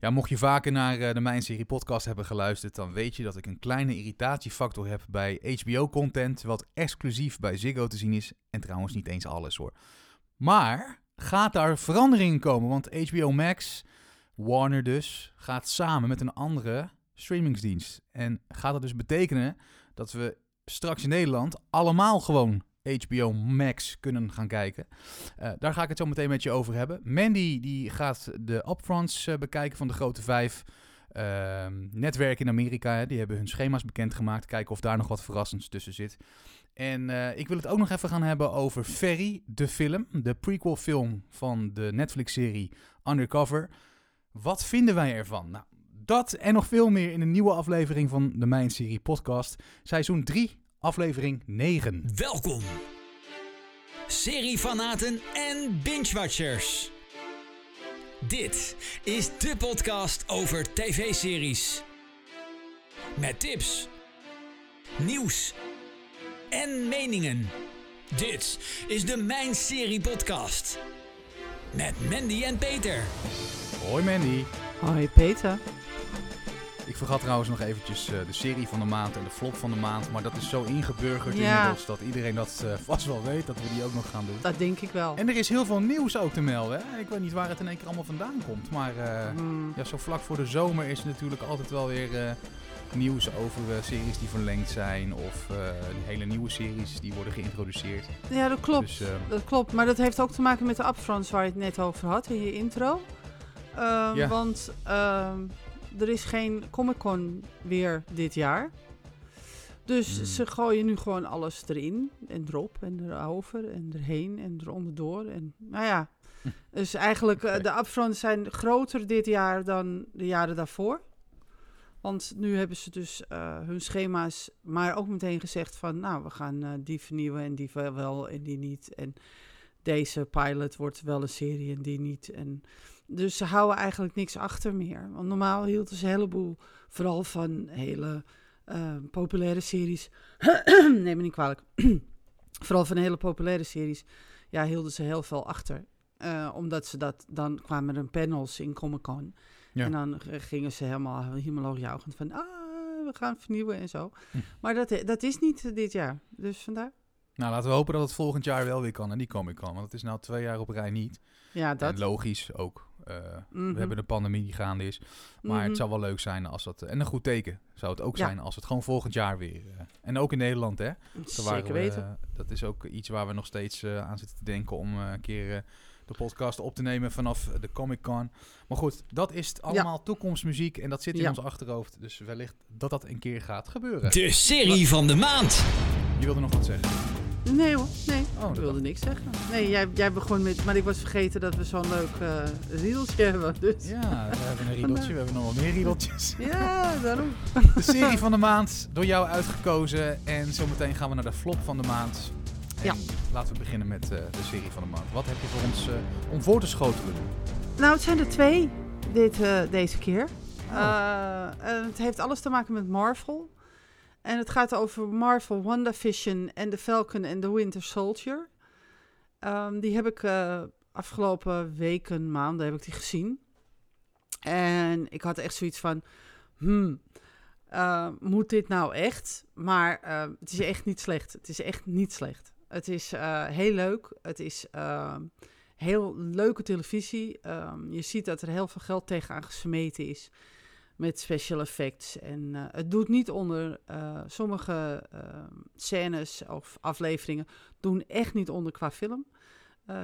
Ja, mocht je vaker naar uh, de Mijn Serie podcast hebben geluisterd, dan weet je dat ik een kleine irritatiefactor heb bij HBO-content, wat exclusief bij Ziggo te zien is. En trouwens niet eens alles hoor. Maar gaat daar verandering komen? Want HBO Max, Warner dus, gaat samen met een andere streamingsdienst. En gaat dat dus betekenen dat we straks in Nederland allemaal gewoon HBO Max kunnen gaan kijken. Uh, daar ga ik het zo meteen met je over hebben. Mandy die gaat de upfronts uh, bekijken van de grote vijf uh, netwerken in Amerika. Hè. Die hebben hun schema's bekendgemaakt. Kijken of daar nog wat verrassends tussen zit. En uh, ik wil het ook nog even gaan hebben over Ferry, de film. De prequel film van de Netflix-serie Undercover. Wat vinden wij ervan? Nou, dat en nog veel meer in een nieuwe aflevering van de Mijn Serie podcast. Seizoen 3, aflevering 9. Welkom, seriefanaten en binge-watchers. Dit is de podcast over tv-series. Met tips, nieuws en meningen. Dit is de Mijn Serie podcast. Met Mandy en Peter. Hoi Mandy. Hoi Peter. Ik vergat trouwens nog eventjes uh, de serie van de maand en de flop van de maand. Maar dat is zo ingeburgerd ja. inmiddels dat iedereen dat uh, vast wel weet. Dat we die ook nog gaan doen. Dat denk ik wel. En er is heel veel nieuws ook te melden. Hè? Ik weet niet waar het in één keer allemaal vandaan komt. Maar uh, mm. ja, zo vlak voor de zomer is er natuurlijk altijd wel weer nieuws over series die verlengd zijn. Of hele nieuwe series die worden geïntroduceerd. Ja, dat klopt. Dus, dat klopt. Maar dat heeft ook te maken met de upfronts waar je het net over had in je intro. Ehm, ja. Want ehm, er is geen Comic Con weer dit jaar. Dus hmm. ze gooien nu gewoon alles erin en erop en erover en erheen en eronderdoor. En nou ja, dus eigenlijk uh, de upfronts zijn groter dit jaar dan de jaren daarvoor. Want nu hebben ze dus uh, hun schema's, maar ook meteen gezegd van, nou, we gaan uh, die vernieuwen en die wel en die niet. En deze pilot wordt wel een serie en die niet. En dus ze houden eigenlijk niks achter meer. Want normaal hielden ze een heleboel, vooral van hele uh, populaire series. Neem me niet kwalijk. vooral van hele populaire series. Ja, hielden ze heel veel achter. Uh, omdat ze dat, dan kwamen er panels in Comic Con. Ja. En dan gingen ze helemaal hemoloogjuichend van, ah, we gaan vernieuwen en zo. Hm. Maar dat, dat is niet dit jaar. Dus vandaar. Nou, laten we hopen dat het volgend jaar wel weer kan en die Comic Con. Want het is nou twee jaar op rij niet. Ja, dat. En logisch ook. Uh, We mhm. hebben een pandemie die gaande is. Maar het mhm. zou wel leuk zijn als dat... En een goed teken zou het ook zijn als het gewoon volgend jaar weer... Uh, en ook in Nederland, hè? Zeker we, weten. dat is ook iets waar we nog steeds uh, aan zitten te denken... om een keer de podcast op te nemen vanaf de Comic Con. Maar goed, dat is allemaal toekomstmuziek en dat zit in ons achterhoofd. Dus wellicht dat dat een keer gaat gebeuren. De serie van de maand. Je wilde nog wat zeggen? Nee hoor, nee. Oh, ik wilde niks zeggen. Nee, jij, jij begon met... Maar ik was vergeten dat we zo'n leuk uh, riedeltje hebben. Dus. Ja, we hebben een riedeltje. We hebben nog wel meer riedeltjes. Ja, daarom. De serie van de maand, door jou uitgekozen. En zometeen gaan we naar de flop van de maand. En ja. laten we beginnen met uh, de serie van de maand. Wat heb je voor ons uh, om voor te schotelen? Nou, het zijn er twee dit, deze keer. Oh. het heeft alles te maken met Marvel. En het gaat over Marvel, WandaVision en The Falcon en The Winter Soldier. Um, die heb ik uh, afgelopen weken, maanden heb ik die gezien. En ik had echt zoiets van, hmm, uh, moet dit nou echt? Maar uh, het is echt niet slecht. Het is echt niet slecht. Het is heel leuk. Het is ehm, heel leuke televisie. Um, je ziet dat er heel veel geld tegenaan gesmeten is met special effects. En uh, het doet niet onder uh, sommige uh, scènes of afleveringen doen echt niet onder qua film.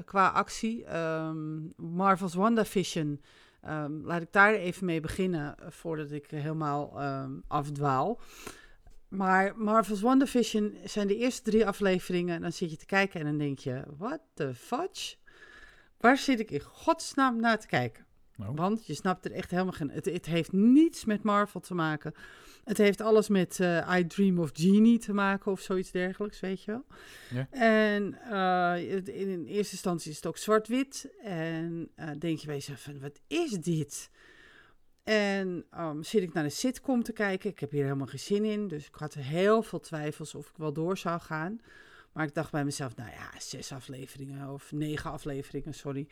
qua actie. Um, Marvel's WandaVision. Um, laat ik daar even mee beginnen voordat ik helemaal um, afdwaal. Maar Marvel's WandaVision zijn de eerste drie afleveringen. Dan zit je te kijken en dan denk je: what the fudge? Waar zit ik in godsnaam naar te kijken? Oh. Want je snapt er echt helemaal geen... Het, het, heeft niets met Marvel te maken. Het heeft alles met uh, I Dream of Genie te maken of zoiets dergelijks, weet je wel. Ja. En uh, in, eerste instantie is het ook zwart-wit. En uh, denk je bij jezelf van, wat is dit? En um, zit ik naar een sitcom te kijken. Ik heb hier helemaal geen zin in. Dus ik had heel veel twijfels of ik wel door zou gaan. Maar ik dacht bij mezelf, nou ja, zes afleveringen of negen afleveringen, sorry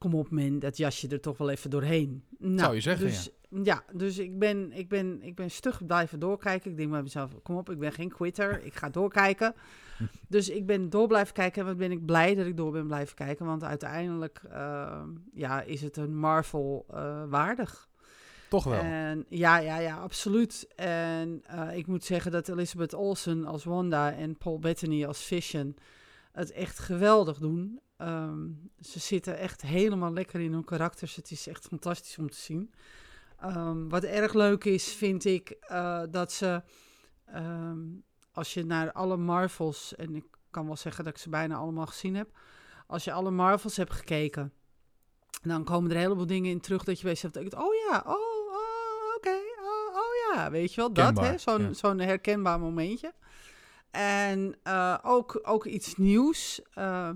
kom op men, dat jasje er toch wel even doorheen. Nou, Zou je zeggen, dus, ja. dus ik ben, ik, ben, ik ben stug blijven doorkijken. Ik denk bij mezelf, kom op, ik ben geen quitter, ik ga doorkijken. dus ik ben door blijven kijken en wat ben ik blij dat ik door ben blijven kijken. Want uiteindelijk eh, ja, is het een Marvel eh, waardig. Toch wel. En, ja, ja, ja, absoluut. En eh, ik moet zeggen dat Elizabeth Olsen als Wanda en Paul Bettany als Vision het echt geweldig doen. Ehm, ze zitten echt helemaal lekker in hun karakters. Het is echt fantastisch om te zien. Ehm, wat erg leuk is, vind ik, eh, dat ze, ehm, als je naar alle Marvels, en ik kan wel zeggen dat ik ze bijna allemaal gezien heb, als je alle Marvels hebt gekeken, dan komen er een heleboel dingen in terug dat je denkt, oh ja, oh, oh oké, oh, oh ja, weet je wel, dat, Kenbaar, hè, zo'n ja. zo'n herkenbaar momentje. En eh, ook, ook iets nieuws. Eh,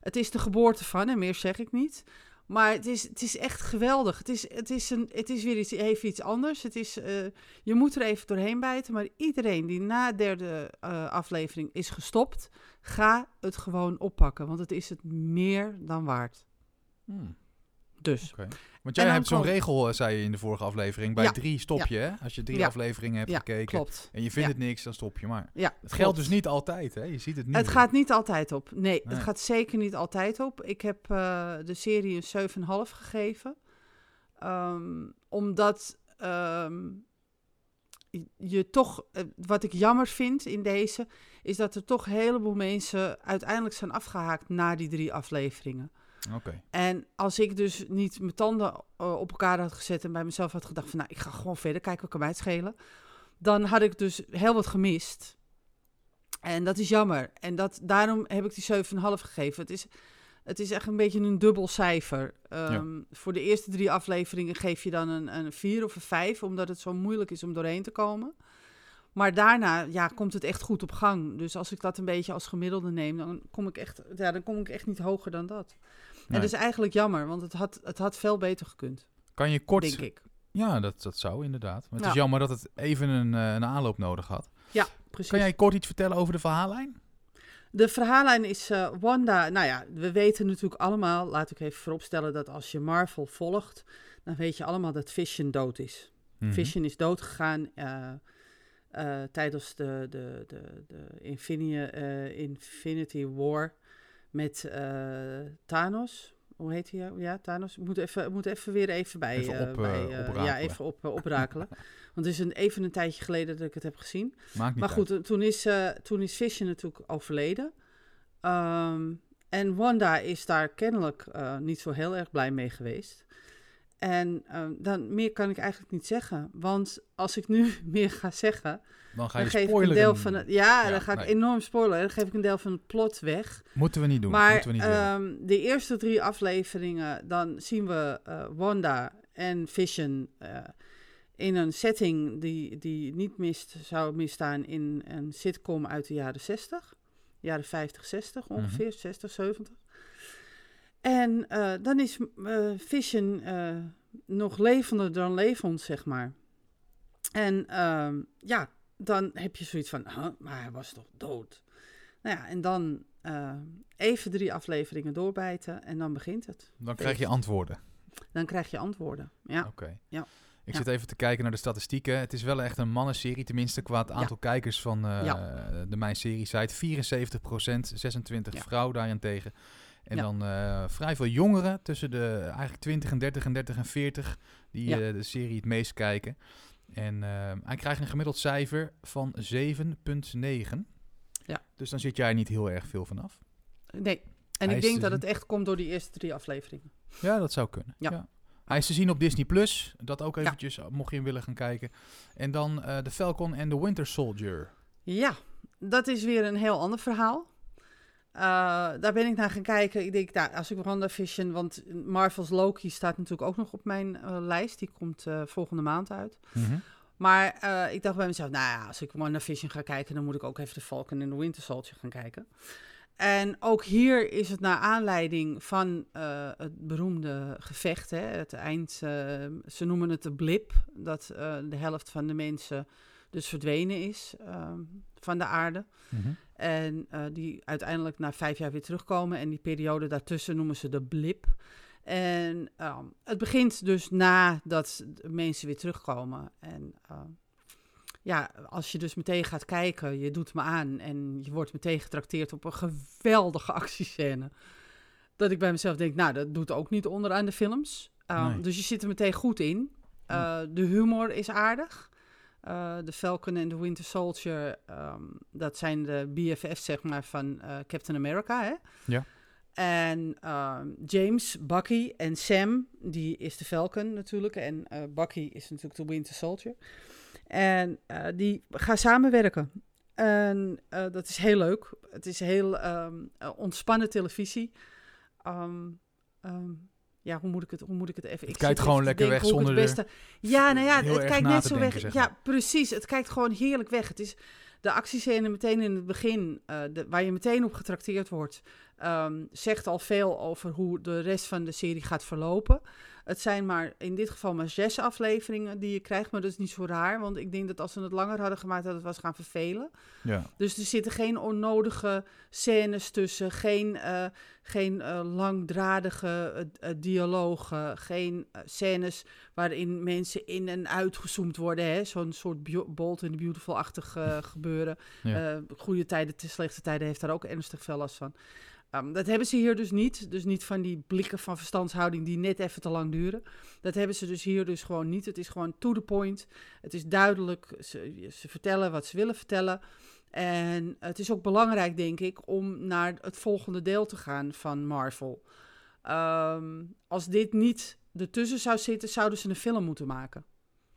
het is de geboorte van, en meer zeg ik niet. Maar het is, het is echt geweldig. Het is, het is, een, het is weer iets, even iets anders. Het is, eh, je moet er even doorheen bijten. Maar iedereen die na de derde eh, aflevering is gestopt, ga het gewoon oppakken. Want het is het meer dan waard. Hmm, Dus. Want jij hebt zo'n regel, eh, zei je in de vorige aflevering. Bij Ja, drie stop je, hè? Als je drie Ja. afleveringen hebt gekeken klopt. en je vindt het niks, dan stop je maar. Ja, Het geldt dus niet altijd, hè? Je ziet het nu. Het gaat niet altijd op. Nee, Nee. het gaat zeker niet altijd op. Ik heb eh, de serie een 7,5 gegeven. Ehm, omdat ehm, je- je toch, eh, wat ik jammer vind in deze, is dat er toch een heleboel mensen uiteindelijk zijn afgehaakt na die drie afleveringen. Oké. En als ik dus niet mijn tanden eh, op elkaar had gezet en bij mezelf had gedacht van, nou, ik ga gewoon verder kijken, wat kan mij het schelen. Dan had ik dus heel wat gemist. En dat is jammer. En dat, daarom heb ik die 7,5 gegeven. Het is, het is echt een beetje een dubbel cijfer. Ehm, Voor de eerste drie afleveringen geef je dan een, een 4 of een 5, omdat het zo moeilijk is om doorheen te komen. Maar daarna ja, komt het echt goed op gang. Dus als ik dat een beetje als gemiddelde neem, dan kom ik echt, ja, dan kom ik echt niet hoger dan dat. En dat is eigenlijk jammer, want het had, het had veel beter gekund, Kan je kort... denk ik. Ja, dat, dat zou inderdaad. Maar het is Ja. jammer dat het even een, eh, een aanloop nodig had. Ja, precies. Kan jij kort iets vertellen over de verhaallijn? De verhaallijn is eh, Wanda. Nou ja, we weten natuurlijk allemaal, laat ik even vooropstellen, dat als je Marvel volgt, dan weet je allemaal dat Vision dood is. Mhm. Vision is doodgegaan eh, eh, tijdens de, de, de, de Infinity, Infinity War met eh, Thanos. Hoe heet hij? Ja, Thanos. Ik moet even, moet even weer even bij. Even eh, op, bij, eh, oprakelen. ja, even op, oprakelen. Want het is een, even een tijdje geleden dat ik het heb gezien. Maakt niet Maar goed, toen is, toen is Vision natuurlijk overleden. Ehm, en Wanda is daar kennelijk niet zo heel erg blij mee geweest. En ehm, dan meer kan ik eigenlijk niet zeggen. Want als ik nu meer ga zeggen. Dan ga dan je geef ik een deel van het. Ja, Ja, dan ga ik enorm spoileren. Dan geef ik een deel van het plot weg. Moeten we niet doen. Maar we niet doen. ehm, de eerste drie afleveringen, dan zien we eh, Wanda en Vision eh, in een setting die, die niet mist, zou misstaan in een sitcom uit de jaren 60. Jaren 50, 60 Mhm. ongeveer, 60, 70. En eh, dan is eh, Vision eh, nog levender dan levend, zeg maar. En ehm, ja, dan heb je zoiets van, huh, maar hij was toch dood? Nou ja, en dan even drie afleveringen doorbijten en dan begint het. Dan krijg je antwoorden. Dan krijg je antwoorden. Ja, Oké. Ja. Ik Ja. zit even te kijken naar de statistieken. Het is wel echt een mannenserie, tenminste qua het aantal kijkers van de Mijn Serie site. 74% 26 Ja. vrouw daarentegen. En Ja. dan eh, vrij veel jongeren, tussen de eigenlijk 20 en 30 en 30 en 40, die Ja. eh, de serie het meest kijken. En eh, hij krijgt een gemiddeld cijfer van 7,9. Ja. Dus dan zit jij niet heel erg veel vanaf. nee. En Hij ik denk dat het echt komt door die eerste drie afleveringen. Ja, dat zou kunnen. Ja. Hij is te zien op Disney Plus. Dat ook eventjes, mocht je hem willen gaan kijken. En dan The Falcon en The Winter Soldier. Ja, dat is weer een heel ander verhaal. Eh, daar ben ik naar gaan kijken. Ik denk, nou, als ik WandaVision... Want Marvel's Loki staat natuurlijk ook nog op mijn eh, lijst. Die komt eh, volgende maand uit. Maar eh, ik dacht bij mezelf, nou ja, als ik WandaVision ga kijken... dan moet ik ook even de Falcon en de Winter Soldier gaan kijken. En ook hier is het naar aanleiding van het beroemde gevecht, hè, het eind. ze noemen het de blip, dat de helft van de mensen dus verdwenen is van de aarde. Mhm. En eh, die uiteindelijk na vijf jaar weer terugkomen. En die periode daartussen noemen ze de blip. En ehm, het begint dus nadat mensen weer terugkomen. En ehm, ja, als je dus meteen gaat kijken, je doet me aan en je wordt meteen getrakteerd op een geweldige actiescène. Dat ik bij mezelf denk, nou, dat doet ook niet onderaan de films. Ehm, Nee. Dus je zit er meteen goed in. Uh, de humor is aardig. Uh, de Falcon en de Winter Soldier, um, dat zijn de BFF's zeg maar van uh, Captain America, hè? Ja. En uh, James, Bucky en Sam, die is de Falcon natuurlijk. En uh, Bucky is natuurlijk de Winter Soldier. En uh, die gaan samenwerken. En dat is heel leuk. Het is heel um, ontspannen televisie. Um, um, ja, hoe moet ik het, hoe moet ik het even... Het kijkt gewoon lekker weg zonder het beste... Ja, nou ja, het kijkt net zo denken, weg. zeg Ja, precies. Het kijkt gewoon heerlijk weg. Het is de actiescène meteen in het begin, uh, de, waar je meteen op getrakteerd wordt, um, zegt al veel over hoe de rest van de serie gaat verlopen. Het zijn maar in dit geval maar zes afleveringen die je krijgt, maar dat is niet zo raar, want ik denk dat als ze het langer hadden gemaakt, dat het was gaan vervelen. Ja. Dus er zitten geen onnodige scènes tussen, geen, uh, geen uh, langdradige uh, dialogen, geen scènes waarin mensen in en uitgezoomd worden. Zo'n soort Bolt in the Beautiful-achtig gebeuren. Ja. goede tijden, te slechte tijden heeft daar ook ernstig veel last van. Um, dat hebben ze hier dus niet. Dus niet van die blikken van verstandshouding die net even te lang duren. Dat hebben ze dus hier dus gewoon niet. Het is gewoon to the point. Het is duidelijk. Ze, ze vertellen wat ze willen vertellen. En het is ook belangrijk, denk ik, om naar het volgende deel te gaan van Marvel. Um, als dit niet ertussen zou zitten, zouden ze een film moeten maken.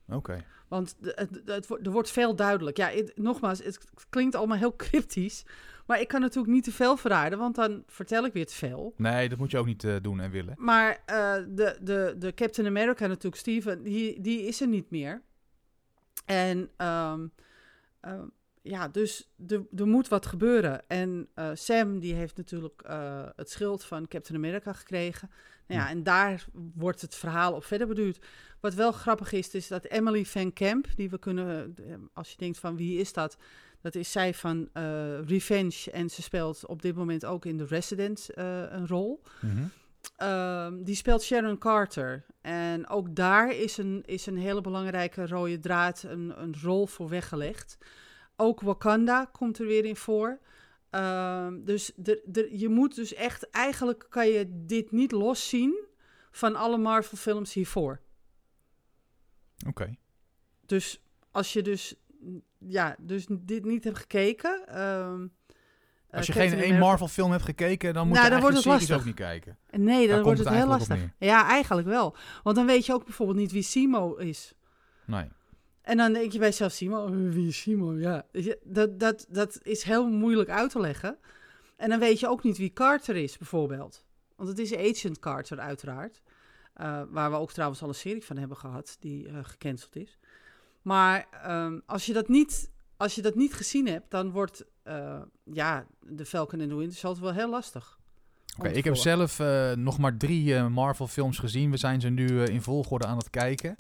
Oké. Okay. Want het, het, het, er wordt veel duidelijk. Ja, nogmaals, het klinkt allemaal heel cryptisch. Maar ik kan natuurlijk niet te veel verraden, want dan vertel ik weer te veel. Nee, dat moet je ook niet uh, doen en willen. Maar uh, de, de, de Captain America natuurlijk, Steven, die, die is er niet meer. En um, uh, ja, dus er, er moet wat gebeuren. En uh, Sam, die heeft natuurlijk uh, het schild van Captain America gekregen. Nou ja, en daar wordt het verhaal op verder beduurd. Wat wel grappig is, is dat Emily Van Camp, die we kunnen, als je denkt van wie is dat, dat is zij van uh, Revenge en ze speelt op dit moment ook in The Resident uh, een rol. Mm -hmm. uh, die speelt Sharon Carter. En ook daar is een, is een hele belangrijke rode draad, een, een rol voor weggelegd. Ook Wakanda komt er weer in voor. Uh, dus de, de, je moet dus echt, eigenlijk kan je dit niet loszien van alle Marvel films hiervoor. Oké. Okay. Dus als je dus, ja, dus dit niet hebt gekeken... Uh, als je geen één Marvel film hebt gekeken, dan moet nou, je dan wordt het series lastig. ook niet kijken. Nee, dan wordt het het heel lastig. Ja, eigenlijk wel. Want dan weet je ook bijvoorbeeld niet wie Simo is. Nee. En dan denk je bij jezelf, Simo, wie is Simo? Ja, dat, dat, dat is heel moeilijk uit te leggen. En dan weet je ook niet wie Carter is, bijvoorbeeld. Want het is Agent Carter, uiteraard. Uh, waar we ook trouwens al een serie van hebben gehad, die uh, gecanceld is. Maar um, als, je dat niet, als je dat niet gezien hebt, dan wordt uh, ja, de Falcon en de Winter Soldier wel heel lastig. Oké, okay, ik heb zelf uh, nog maar drie uh, Marvel films gezien. We zijn ze nu uh, in volgorde aan het kijken.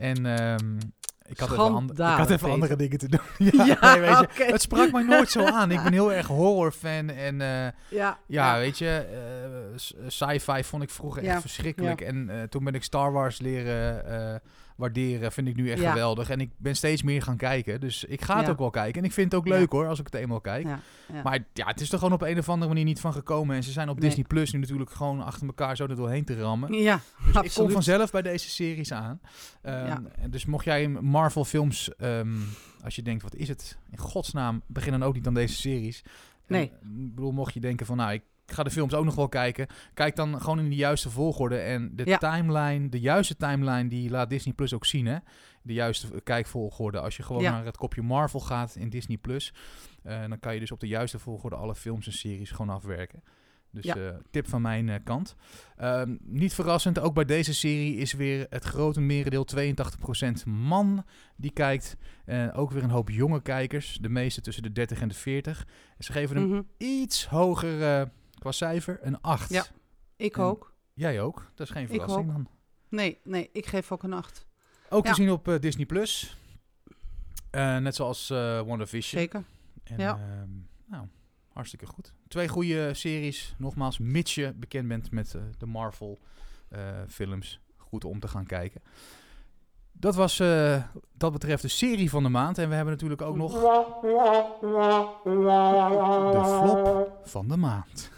En um, ik had even, ik had even andere dingen te doen. ja, ja nee, weet je. Het sprak mij nooit zo aan. Ik ben heel erg horrorfan. En ja, ja, ja, weet je, sci-fi vond ik vroeger echt verschrikkelijk. En toen ben ik Star Wars leren waarderen. Vind ik nu echt Ja. geweldig. En ik ben steeds meer gaan kijken. Dus ik ga het Ja. ook wel kijken. En ik vind het ook leuk hoor, als ik het eenmaal kijk. Maar ja, het is er gewoon op een of andere manier niet van gekomen. En ze zijn op Nee. Disney Plus nu natuurlijk gewoon achter elkaar zo er doorheen te rammen. ja, Dus ik kom vanzelf bij deze series aan. Ja. en Dus mocht jij Marvel films, ehm, als je denkt, wat is het? In godsnaam, begin dan ook niet aan deze series. En, Nee. ik bedoel, mocht je denken van, nou, ik ga de films ook nog wel kijken. Kijk dan gewoon in de juiste volgorde. En de Ja. timeline, de juiste timeline, die laat Disney Plus ook zien, hè? De juiste kijkvolgorde. Als je gewoon Ja. naar het kopje Marvel gaat in Disney Plus, eh, dan kan je dus op de juiste volgorde alle films en series gewoon afwerken. Dus Ja. eh, tip van mijn eh, kant. Ehm, niet verrassend, ook bij deze serie is weer het grote merendeel 82% man die kijkt. En ook weer een hoop jonge kijkers, de meeste tussen de 30 en de 40. En ze geven hem Mhm. iets hoger eh, qua cijfer, een 8. Ja. Ik En- ook. Jij ook, dat is geen Ik verrassing ook. dan. Nee, nee, ik geef ook een 8. Ook Ja. te zien op eh, Disney+. Plus. Eh, net zoals eh WandaVision. Zeker. En, Ja. ehm, nou, hartstikke goed. Twee goede series. Nogmaals, mits je bekend bent met eh, de Marvel eh, films goed om te gaan kijken. Dat was eh, dat betreft de serie van de maand. En we hebben natuurlijk ook nog de flop van de maand.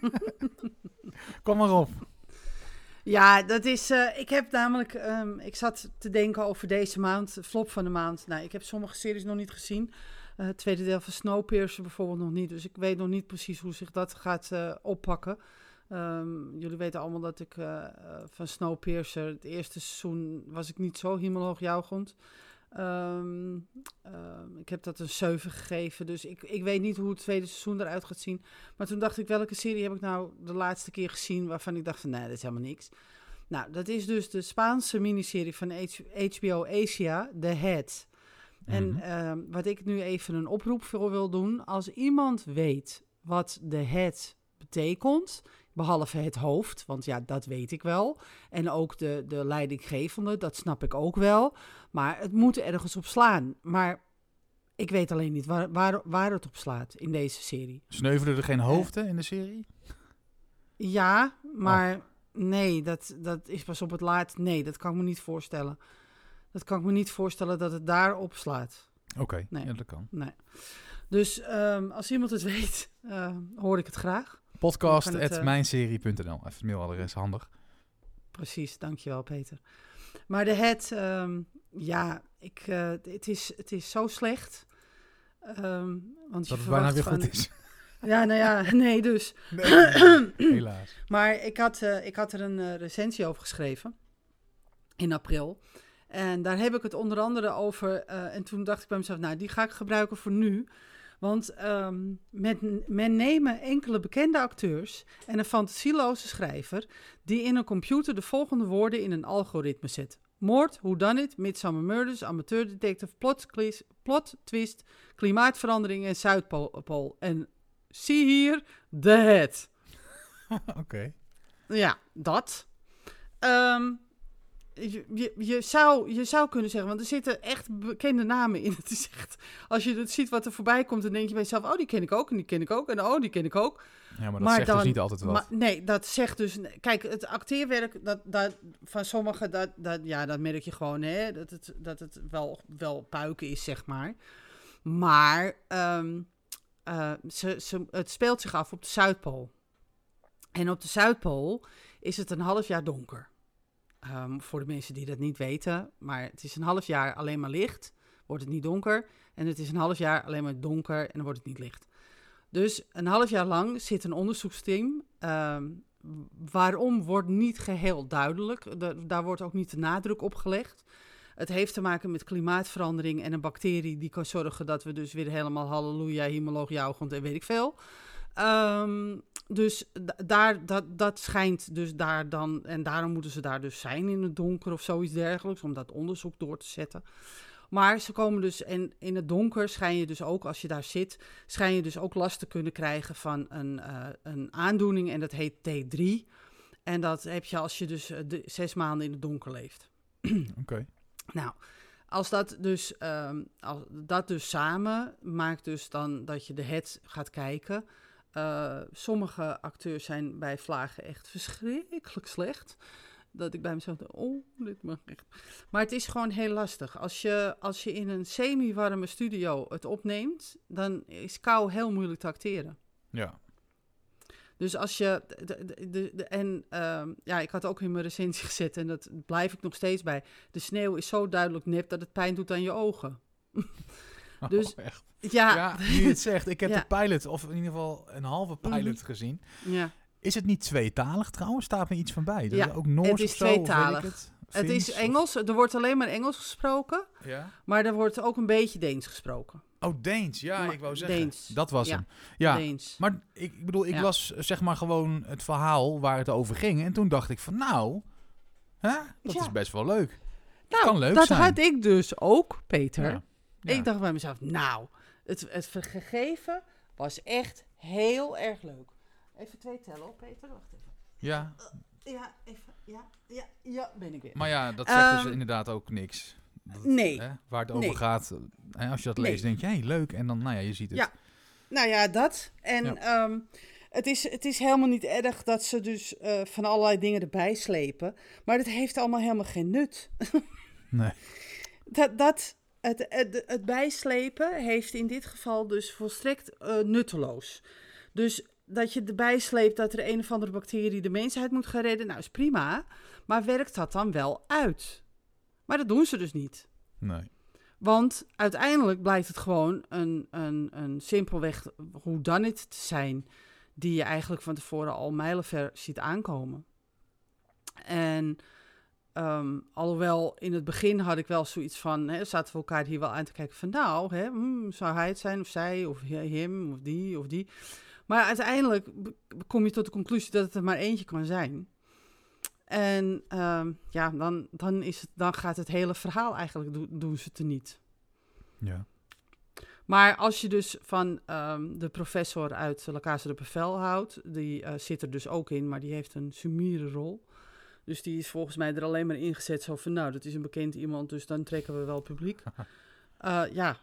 Kom maar op. Ja, dat is. eh, ik heb namelijk. ehm, ik zat te denken over deze maand, flop van de maand. Nou, ik heb sommige series nog niet gezien. Eh, het tweede deel van Snowpiercer bijvoorbeeld nog niet. Dus ik weet nog niet precies hoe zich dat gaat eh, oppakken. Ehm, jullie weten allemaal dat ik van Snowpiercer, het eerste seizoen, was ik niet zo hemelhoogjuichend. Ehm ehm, ik heb dat een 7 gegeven, dus ik, ik weet niet hoe het tweede seizoen eruit gaat zien. Maar toen dacht ik, welke serie heb ik nou de laatste keer gezien waarvan ik dacht van, nee, dat is helemaal niks. Nou, dat is dus de Spaanse miniserie van HBO Asia, The Head. En Mhm. ehm, wat ik nu even een oproep voor wil doen, als iemand weet wat The Head betekent, behalve het hoofd, want ja, dat weet ik wel. En ook de, de leidinggevende, dat snap ik ook wel. Maar het moet ergens op slaan. Maar ik weet alleen niet waar, waar, waar het op slaat in deze serie. Sneuvelen er geen hoofden in de serie? Ja, maar nee, dat, dat is pas op het laatst. Nee, dat kan ik me niet voorstellen. Dat kan ik me niet voorstellen dat het daar op slaat. Oké, Nee. ja, dat kan. Nee. Dus ehm, als iemand het weet, eh, hoor ik het graag. Podcast kan het, at eh, mijnserie.nl. Even het mailadres, handig. Precies, dankjewel Peter. Maar de het, ehm, ja, ik, eh, het, is, het is zo slecht. Ehm, want je het bijna weer van- goed is. Ja, nou ja, nee dus. Nee, helaas. Maar ik had, eh, ik had er een eh, recensie over geschreven in april. En daar heb ik het onder andere over. en toen dacht ik bij mezelf, nou, die ga ik gebruiken voor nu. Want ehm, met, men nemen enkele bekende acteurs en een fantasieloze schrijver... die in een computer de volgende woorden in een algoritme zet. Moord, whodunit, Midsummer Murders, amateurdetective, plot, plot twist, klimaatverandering en Zuidpool. En zie hier, The Head. Oké. Ja, dat. Ehm, je, je, je, zou, je zou kunnen zeggen, want er zitten echt bekende namen in. Het is echt, als je het ziet wat er voorbij komt, dan denk je bij jezelf, oh, die ken ik ook, en die ken ik ook, en oh, die ken ik ook. Ja, maar dat Maar zegt dus niet altijd wat. Maar nee, dat zegt dus, kijk, het acteerwerk dat, dat, van sommigen, dat, dat, ja, dat merk je gewoon, hè, dat het, dat het wel, wel puiken is, zeg maar. Maar ehm, eh, ze, ze, het speelt zich af op de Zuidpool. En op de Zuidpool is het een half jaar donker. Ehm, voor de mensen die dat niet weten. Maar het is een half jaar alleen maar licht. Wordt het niet donker. En het is een half jaar alleen maar donker. En dan wordt het niet licht. Dus een half jaar lang zit een onderzoeksteam. ehm, waarom wordt niet geheel duidelijk. Da- daar wordt ook niet de nadruk op gelegd. Het heeft te maken met klimaatverandering en een bacterie die kan zorgen dat we dus weer helemaal halleluja, hemoloog, jouwgend en weet ik veel. Ehm, dus da- daar, dat, dat schijnt dus daar dan, en daarom moeten ze daar dus zijn in het donker of zoiets dergelijks, om dat onderzoek door te zetten. Maar ze komen dus, en in het donker schijn je dus ook, als je daar zit, schijn je dus ook last te kunnen krijgen van een, eh, een aandoening en dat heet T3. En dat heb je als je dus eh, de, zes maanden in het donker leeft. Oké. Nou, als dat dus, ehm, als dat dus samen maakt dus dan dat je de het gaat kijken. Eh, sommige acteurs zijn bij vlagen echt verschrikkelijk slecht. Dat ik bij mezelf denk, oh, dit mag echt. Maar het is gewoon heel lastig. Als je, als je in een semi-warme studio het opneemt, dan is kou heel moeilijk te acteren. Ja. Dus als je. De, de, de, de- en ehm, ja, ik had ook in mijn recensie gezet, en dat blijf ik nog steeds bij. De sneeuw is zo duidelijk nep dat het pijn doet aan je ogen. Dus- Oh, echt. Ja, Ja, nu je het zegt. Ik heb Ja. de pilot, of in ieder geval een halve pilot Mhm. gezien. ja. Is het niet tweetalig trouwens? Staat me iets van bij. Dat Ja, is ook Noors het is of zo, tweetalig. het? Het is of- Engels, er wordt alleen maar Engels gesproken, Ja? maar er wordt ook een beetje Deens gesproken. Oh, Deens. Ja, Maar ik wou zeggen. Deens. Dat was Ja. hem. Ja, Deens. maar ik, ik bedoel, ik Ja. las zeg maar gewoon het verhaal waar het over ging. En toen dacht ik van nou, hè, dat is best wel leuk. nou, kan leuk dat zijn. had ik dus ook, Peter. Ja. Ik dacht bij mezelf, nou, het, het gegeven was echt heel erg leuk. Even twee tellen op, Peter. Wacht even. ja, Ja, even. Ja, ja, ja, ben ik weer. maar ja, dat zegt dus Ehm, inderdaad ook niks. Dat- nee. Hè, waar het over Nee. gaat. En als je dat Nee. leest, denk je, hey, leuk. En dan, nou ja, je ziet het. Ja. Nou ja, dat. En Ja. ehm, Het is, het is helemaal niet erg dat ze dus eh, van allerlei dingen erbij slepen. Maar het heeft allemaal helemaal geen nut. Nee. Dat, dat, het, het, het bijslepen heeft in dit geval dus volstrekt eh, nutteloos. Dus dat je erbij sleept dat er een of andere bacterie de mensheid moet gaan redden, nou is prima. Maar werkt dat dan wel uit? Maar dat doen ze dus niet. Nee. Want uiteindelijk blijkt het gewoon een, een, een simpelweg hoe dan het te zijn, die je eigenlijk van tevoren al mijlenver ziet aankomen. En ehm, alhoewel in het begin had ik wel zoiets van, hè, zaten we elkaar hier wel aan te kijken van nou, hè, hmm, zou hij het zijn of zij of hem of die of die. Maar uiteindelijk kom je tot de conclusie dat het er maar eentje kan zijn. En ehm, ja, dan, dan, is het, dan gaat het hele verhaal eigenlijk, do- doen ze het er niet. Ja. Maar als je dus van ehm, de professor uit La Casa de Bevel houdt, die eh, zit er dus ook in, maar die heeft een sumiere rol. Dus die is volgens mij er alleen maar ingezet zo van, nou, dat is een bekend iemand, dus dan trekken we wel publiek. Eh, ja,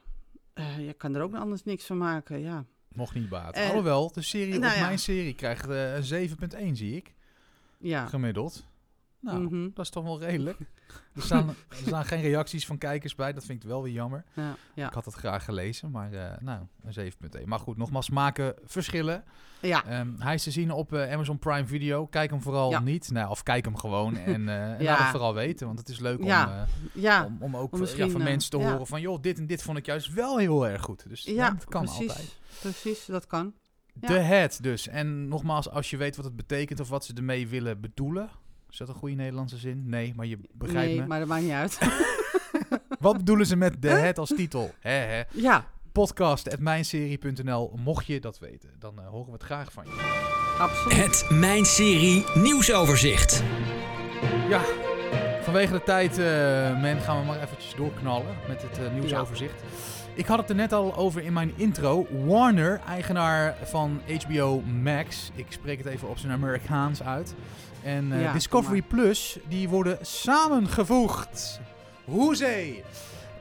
Eh, je kan er ook anders niks van maken, ja. Mocht niet baten. Eh, Alhoewel, de serie nou op ja. mijn serie krijgt een 7.1, zie ik. Ja, Gemiddeld. Nou, Mhm. dat is toch wel redelijk. Er staan, er staan geen reacties van kijkers bij. Dat vind ik wel weer jammer. ja, ja. Ik had het graag gelezen, maar eh, nou, een 7.1. Maar goed, nogmaals, smaken verschillen. ja. Ehm, hij is te zien op eh, Amazon Prime Video. Kijk hem vooral Ja. niet. Nou, of kijk hem gewoon en, eh en Ja. laat het vooral weten. Want het is leuk Ja. om, eh, ja. om, om ook om van- misschien, ja, van mensen te ja. horen van... joh, dit en dit vond ik juist wel heel erg goed. Dus Ja, dat kan precies. altijd. Precies, dat kan. Ja. De Head dus. En nogmaals, als je weet wat het betekent of wat ze ermee willen bedoelen... Is dat een goede Nederlandse zin? Nee, maar je begrijpt nee, me. maar dat maakt niet uit. Wat bedoelen ze met The Head als titel? Hè, hè. ja, Podcast.mijnserie.nl Mocht je dat weten, dan eh, horen we het graag van je. absoluut. Het Mijn Serie nieuwsoverzicht. Ja, vanwege de tijd, eh men, gaan we maar eventjes doorknallen met het eh, nieuwsoverzicht. Ik had het er net al over in mijn intro. Warner, eigenaar van HBO Max. Ik spreek het even op zijn Amerikaans uit. En eh, Ja, Discovery. Plus, die worden samengevoegd. Hoezee!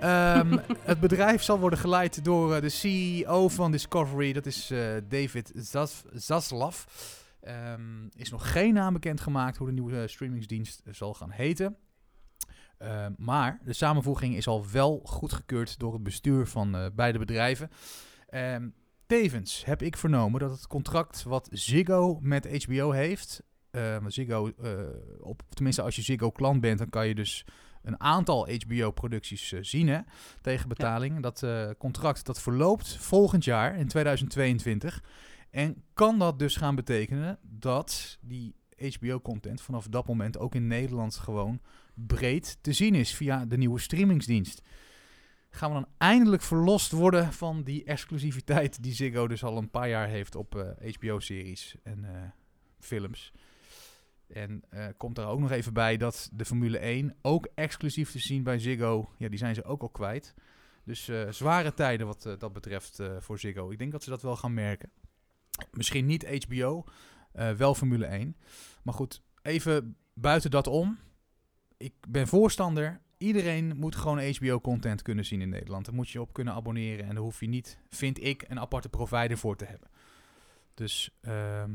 Ehm, het bedrijf zal worden geleid door eh, de CEO van Discovery. Dat is eh, David Zas Zaslav. Ehm, is nog geen naam bekendgemaakt hoe de nieuwe streamingsdienst zal gaan heten. Ehm, maar de samenvoeging is al wel goedgekeurd door het bestuur van beide bedrijven. Tevens heb ik vernomen dat het contract wat Ziggo met HBO heeft. Want Ziggo, eh, op, tenminste als je Ziggo klant bent, dan kan je dus een aantal HBO-producties eh, zien hè, tegen betaling. Dat contract dat verloopt volgend jaar in 2022. En kan dat dus gaan betekenen dat die HBO-content vanaf dat moment ook in Nederland gewoon breed te zien is via de nieuwe streamingsdienst. Gaan we dan eindelijk verlost worden van die exclusiviteit die Ziggo dus al een paar jaar heeft op HBO-series en films. En eh, komt er ook nog even bij dat de Formule 1 ook exclusief te zien bij Ziggo, ja, die zijn ze ook al kwijt. Dus eh, zware tijden wat eh, dat betreft voor Ziggo. Ik denk dat ze dat wel gaan merken. Misschien niet HBO, wel Formule 1. Maar goed, even buiten dat om. Ik ben voorstander. Iedereen moet gewoon HBO-content kunnen zien in Nederland. Daar moet je op kunnen abonneren. En daar hoef je niet, vind ik, een aparte provider voor te hebben. Dus ehm,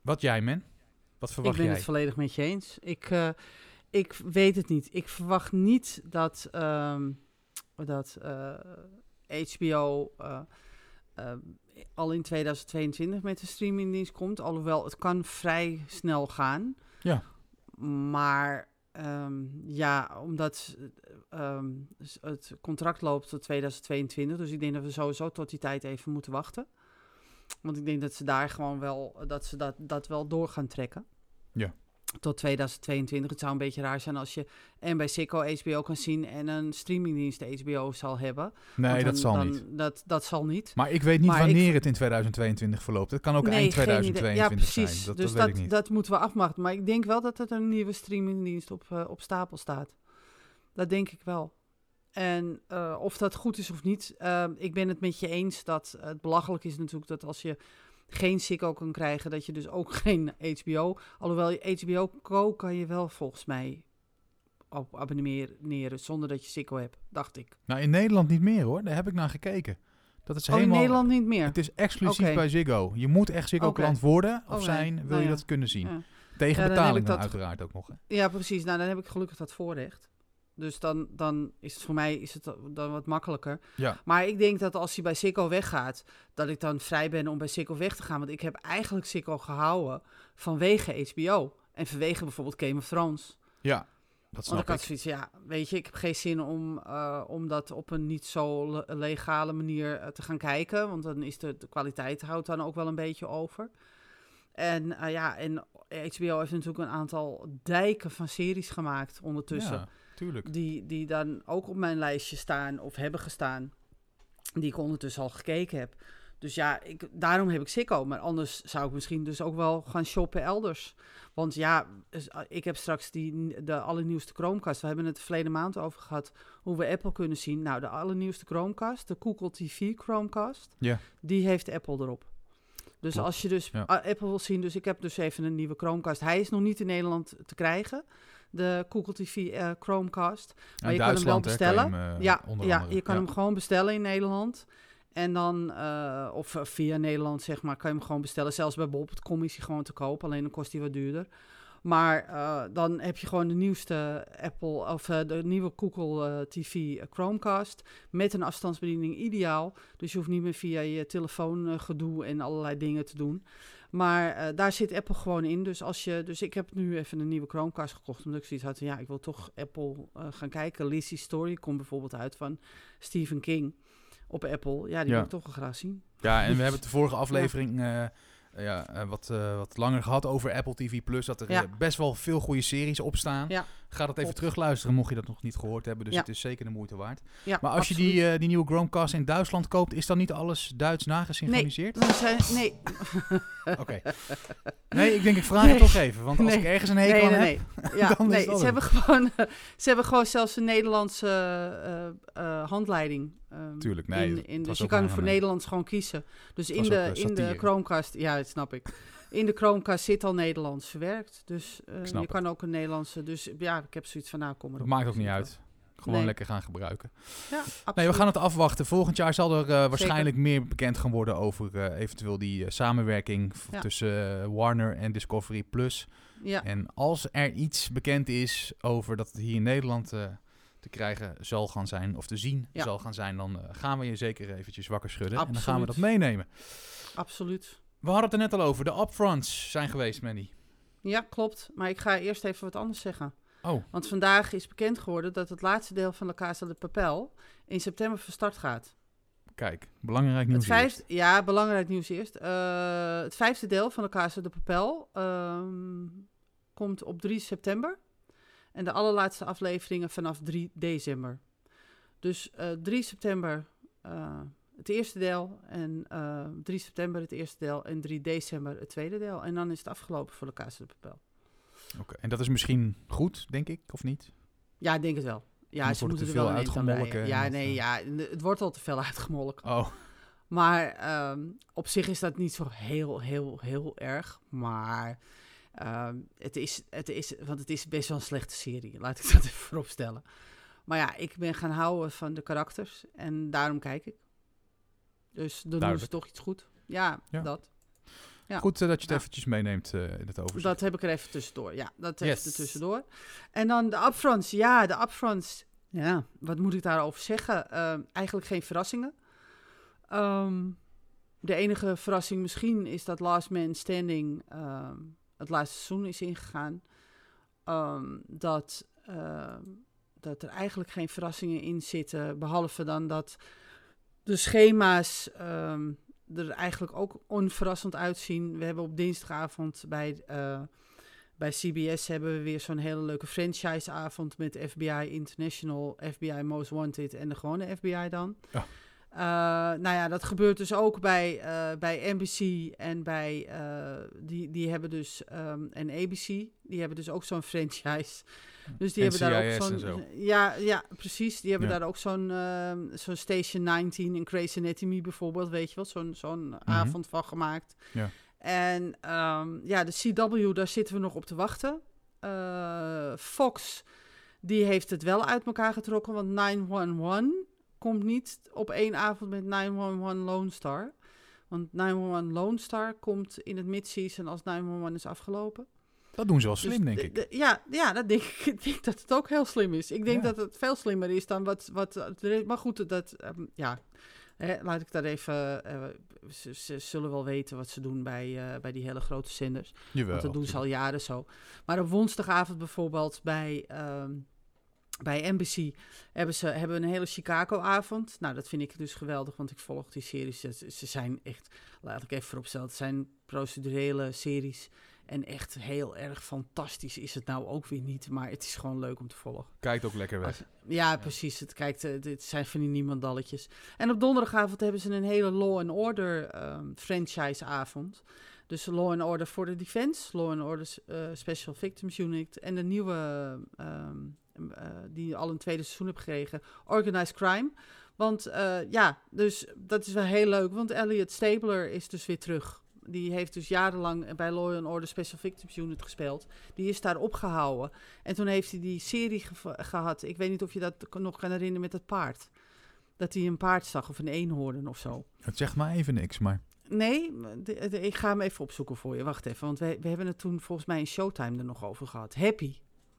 wat jij, men? Wat Ik verwacht ben jij? het volledig met je eens. Ik, eh, ik weet het niet. Ik verwacht niet dat, ehm, dat eh, HBO eh, eh, al in 2022 met de streamingdienst komt. Alhoewel, het kan vrij snel gaan. Ja. Maar ehm, ja, omdat eh, ehm, het contract loopt tot 2022. Dus ik denk dat we sowieso tot die tijd even moeten wachten. Want ik denk dat ze daar gewoon wel, dat ze dat, dat wel door gaan trekken. Ja. Tot 2022. Het zou een beetje raar zijn als je en bij Sicko HBO kan zien en een streamingdienst HBO zal hebben. Nee, dat zal dan- niet. Dat, dat zal niet. Maar ik weet niet Maar wanneer ik- het in 2022 verloopt. Het kan ook Nee, eind geen idee. 2022 ja, precies. zijn. Dat, dus dat dat, weet ik niet. dat moeten we afwachten. Maar ik denk wel dat er een nieuwe streamingdienst op, eh, op stapel staat. Dat denk ik wel. En eh, of dat goed is of niet, eh, ik ben het met je eens dat het belachelijk is natuurlijk dat als je geen Sicko kan krijgen, dat je dus ook geen HBO. Alhoewel je HBO Go kan je wel volgens mij op abonneren zonder dat je Sicko hebt, dacht ik. Nou, in Nederland niet meer hoor. Daar heb ik naar gekeken. Dat is Oh, in helemaal... Nederland niet meer. Het is exclusief bij Ziggo. Je moet echt Ziggo-klant worden of zijn, wil Nou je ja. dat kunnen zien. Ja. Tegen Ja, betaling dan uiteraard ook nog. Hè. Ja, precies. Nou, dan heb ik gelukkig dat voorrecht. Dus dan, dan is het voor mij is het dan wat makkelijker. Ja. Maar ik denk dat als hij bij Sikko weggaat, dat ik dan vrij ben om bij Sikko weg te gaan. Want ik heb eigenlijk Sikko gehouden vanwege HBO. En vanwege bijvoorbeeld Game of Thrones. Ja, dat Want snap ik had zoiets, ja, weet je, ik heb geen zin om, eh, om dat op een niet zo le- legale manier eh, te gaan kijken. Want dan is de, de kwaliteit houdt dan ook wel een beetje over. En eh, ja, en HBO heeft natuurlijk een aantal dijken van series gemaakt ondertussen. Ja, tuurlijk. Die, die dan ook op mijn lijstje staan of hebben gestaan. Die ik ondertussen al gekeken heb. Dus ja, ik, daarom heb ik Sikko. Maar anders zou ik misschien dus ook wel gaan shoppen elders. Want ja, ah, ik heb straks die, de allernieuwste Chromecast. We hebben het verleden maand over gehad hoe we Apple kunnen zien. Nou, de allernieuwste Chromecast, de Google TV Chromecast, Ja. die heeft Apple erop. Dus Klopt, als je dus ja. Apple wil zien, dus ik heb dus even een nieuwe Chromecast. Hij is nog niet in Nederland te krijgen, de Google TV eh, Chromecast. En je kan hem wel bestellen. hem, eh, ja, ja, je kan Ja. hem gewoon bestellen in Nederland. En dan, eh, of via Nederland zeg maar, kan je hem gewoon bestellen. Zelfs bij bol.com is hij gewoon te koop, alleen dan kost hij wat duurder. Maar dan heb je gewoon de nieuwste Apple of de nieuwe Google TV Chromecast met een afstandsbediening ideaal. Dus je hoeft niet meer via je telefoon gedoe en allerlei dingen te doen. Maar eh, daar zit Apple gewoon in. Dus als je, dus ik heb nu even een nieuwe Chromecast gekocht omdat ik zoiets had. Ja, ik wil toch Apple eh, gaan kijken. Lizzie Story komt bijvoorbeeld uit van Stephen King op Apple. Ja, die Ja. wil ik toch wel graag zien. Ja, en we hebben de vorige aflevering eh, ja, eh, wat, eh, wat langer gehad over Apple TV Plus. Dat er Ja. eh, best wel veel goede series op staan. Ja, Ga dat even terugluisteren, mocht je dat nog niet gehoord hebben. Dus Ja. het is zeker de moeite waard. Ja, Maar als je die, die nieuwe Chromecast in Duitsland koopt, is dan niet alles Duits nagesynchroniseerd? Zijn, nee, Oké. Nee, ik denk ik vraag Nee. het toch even. Want als Nee. ik ergens een hekel nee, aan nee, heb... nee. Ja, dan is nee. Ze hebben, gewoon, ze hebben gewoon zelfs een Nederlandse handleiding. Ehm, Tuurlijk, nee, in, in, dus je kan voor eh, Nederlands gewoon kiezen. Dus in was de, eh, in de. Chromecast, ja, dat snap ik. In de Chromecast zit al Nederlands verwerkt. Dus eh, snap je het. kan ook een Nederlandse. Dus ja, ik heb zoiets van, nou, kom Dat maakt ook niet uit. Gewoon Nee. lekker gaan gebruiken. Ja, Nee, we gaan het afwachten. Volgend jaar zal er eh, waarschijnlijk meer bekend gaan worden over eh, eventueel die eh, samenwerking Ja. tussen eh, Warner en Discovery Plus. Ja, En als er iets bekend is over dat het hier in Nederland eh, te krijgen zal gaan zijn, of te zien Ja. zal gaan zijn, dan eh, gaan we je zeker eventjes wakker schudden. En dan gaan we dat meenemen. absoluut. We hadden het er net al over. De upfronts zijn geweest, Mandy. Ja, klopt. Maar ik ga eerst even wat anders zeggen. Oh, Want vandaag is bekend geworden dat het laatste deel van La Casa de Papel in september van start gaat. kijk. Belangrijk nieuws. Het vijfde, ja, belangrijk nieuws eerst. Eh, het vijfde deel van La Casa de Papel ehm, komt op 3 september. En de allerlaatste afleveringen vanaf 3 december. Dus eh 3 september eh, het eerste deel. En eh 3 september het eerste deel. En 3 december het tweede deel. En dan is het afgelopen voor La Casa de Papel. Oké. En dat is misschien goed, denk ik, of niet? Ja, ik denk het wel. Ja, ze moeten er wel uitgemolken Ja, nee, eh, ja, het wordt al te veel uitgemolken. Oh, Maar ehm, op zich is dat niet zo heel, heel, heel erg. Maar ehm, het, is, het is, want het is best wel een slechte serie. Laat ik dat even vooropstellen. Maar ja, ik ben gaan houden van de karakters. En daarom kijk ik. Dus dan doen ze Duidelijk. toch iets goed. Ja, Ja. dat. Ja. goed eh, dat je het Ja. eventjes meeneemt eh, in het overzicht. Dat heb ik er even tussendoor. Ja, dat Yes. even er tussendoor. En dan de upfronts. Ja, de upfronts. Ja, wat moet ik daarover zeggen? Ehm, eigenlijk geen verrassingen. Ehm, de enige verrassing misschien is dat Last Man Standing het laatste seizoen is ingegaan. Ehm, dat, ehm, dat er eigenlijk geen verrassingen in zitten. Behalve dan dat de schema's ehm, er eigenlijk ook onverrassend uitzien. We hebben op dinsdagavond bij, eh, bij CBS hebben we weer zo'n hele leuke franchiseavond met FBI International, FBI Most Wanted en de gewone FBI dan. Eh, nou ja, dat gebeurt dus ook bij, eh, bij NBC en bij, eh, die, die hebben dus, ehm, en ABC, die hebben dus ook zo'n franchise. Dus die hebben daar ook zo'n, zo. ja, ja, precies. Die hebben Ja. daar ook zo'n, ehm, zo'n Station 19 en Grey's Anatomy bijvoorbeeld, weet je wel, zo'n, zo'n avond van gemaakt. Ja. En ehm, ja, de CW, daar zitten we nog op te wachten. Fox, die heeft het wel uit elkaar getrokken, want 911 komt niet op één avond met 911 Lone Star. Want 911 Lone Star komt in het mid-season als 911 is afgelopen. Dat doen ze wel Dus slim, denk de- ik. ja, ja, dat denk ik. Ik denk dat het ook heel slim is. Ik denk Ja. dat het veel slimmer is dan wat... wat maar goed, dat... ehm, ja, hè, laat ik daar even... eh, ze, ze zullen wel weten wat ze doen bij, eh, bij die hele grote zenders. Jawel. Want dat doen ze al jaren zo. Maar op woensdagavond bijvoorbeeld bij, ehm, bij NBC hebben ze hebben een hele Chicago-avond. Nou, dat vind ik dus geweldig, want ik volg die series. Ze, ze zijn echt, laat ik even vooropstellen, het zijn procedurele series. En echt heel erg fantastisch is het nou ook weer niet. Maar het is gewoon leuk om te volgen. Kijkt ook lekker weg. Als- ja, precies. Het, kijkt, eh, dit zijn van die niemandalletjes. En op donderdagavond hebben ze een hele Law and Order ehm, franchise-avond. Dus Law and Order for the Defense, Law and Order eh, Special Victims Unit en de nieuwe, ehm, eh, die je al een tweede seizoen hebt gekregen, Organized Crime. Want eh, ja, dus dat is wel heel leuk, want Elliot Stabler is dus weer terug. Die heeft dus jarenlang bij Law and Order Special Victims Unit gespeeld. Die is daar opgehouden. En toen heeft hij die serie gehad. Ik weet niet of je dat nog kan herinneren met het paard. Dat hij een paard zag of een eenhoorn of zo. Het zegt maar even niks, maar... Nee, de- de- ik ga hem even opzoeken voor je. Wacht even, want we, we hebben het toen volgens mij in Showtime er nog over gehad. Happy.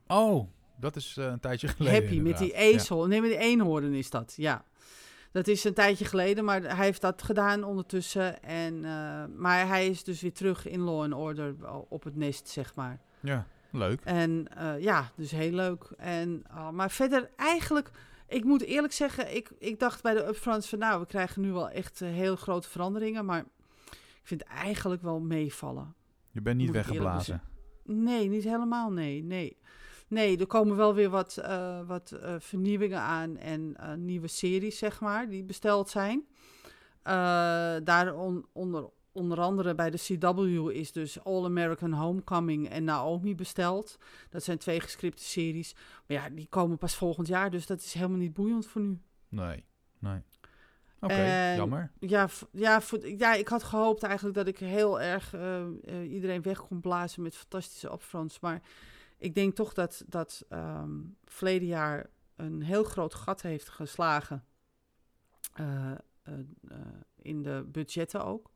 Oh, dat is eh, een tijdje geleden Happy, met die inderdaad. Ja. ezel. Nee, met die eenhoorn is dat, ja. Dat is een tijdje geleden, maar hij heeft dat gedaan ondertussen. En, eh, maar hij is dus weer terug in Law and Order op het nest, zeg maar. Ja, leuk. En eh, ja, dus heel leuk. En, ah, maar verder eigenlijk, ik moet eerlijk zeggen, ik, ik dacht bij de upfronts van nou, we krijgen nu wel echt eh, heel grote veranderingen. Maar ik vind het eigenlijk wel meevallen. Je bent niet Moet weggeblazen. Nee, niet helemaal, nee, nee. Nee, er komen wel weer wat, eh, wat eh, vernieuwingen aan en eh, nieuwe series, zeg maar, die besteld zijn. Daar on- onder, onder andere bij de CW is dus All American Homecoming en Naomi besteld. Dat zijn twee gescripte series. Maar ja, die komen pas volgend jaar, dus dat is helemaal niet boeiend voor nu. Nee, nee. Oké, jammer. Ja, ja, voor, ja, ik had gehoopt eigenlijk dat ik heel erg iedereen weg kon blazen met fantastische upfronts. Maar ik denk toch dat, dat ehm verleden jaar een heel groot gat heeft geslagen. eh, eh, eh, in de budgetten ook,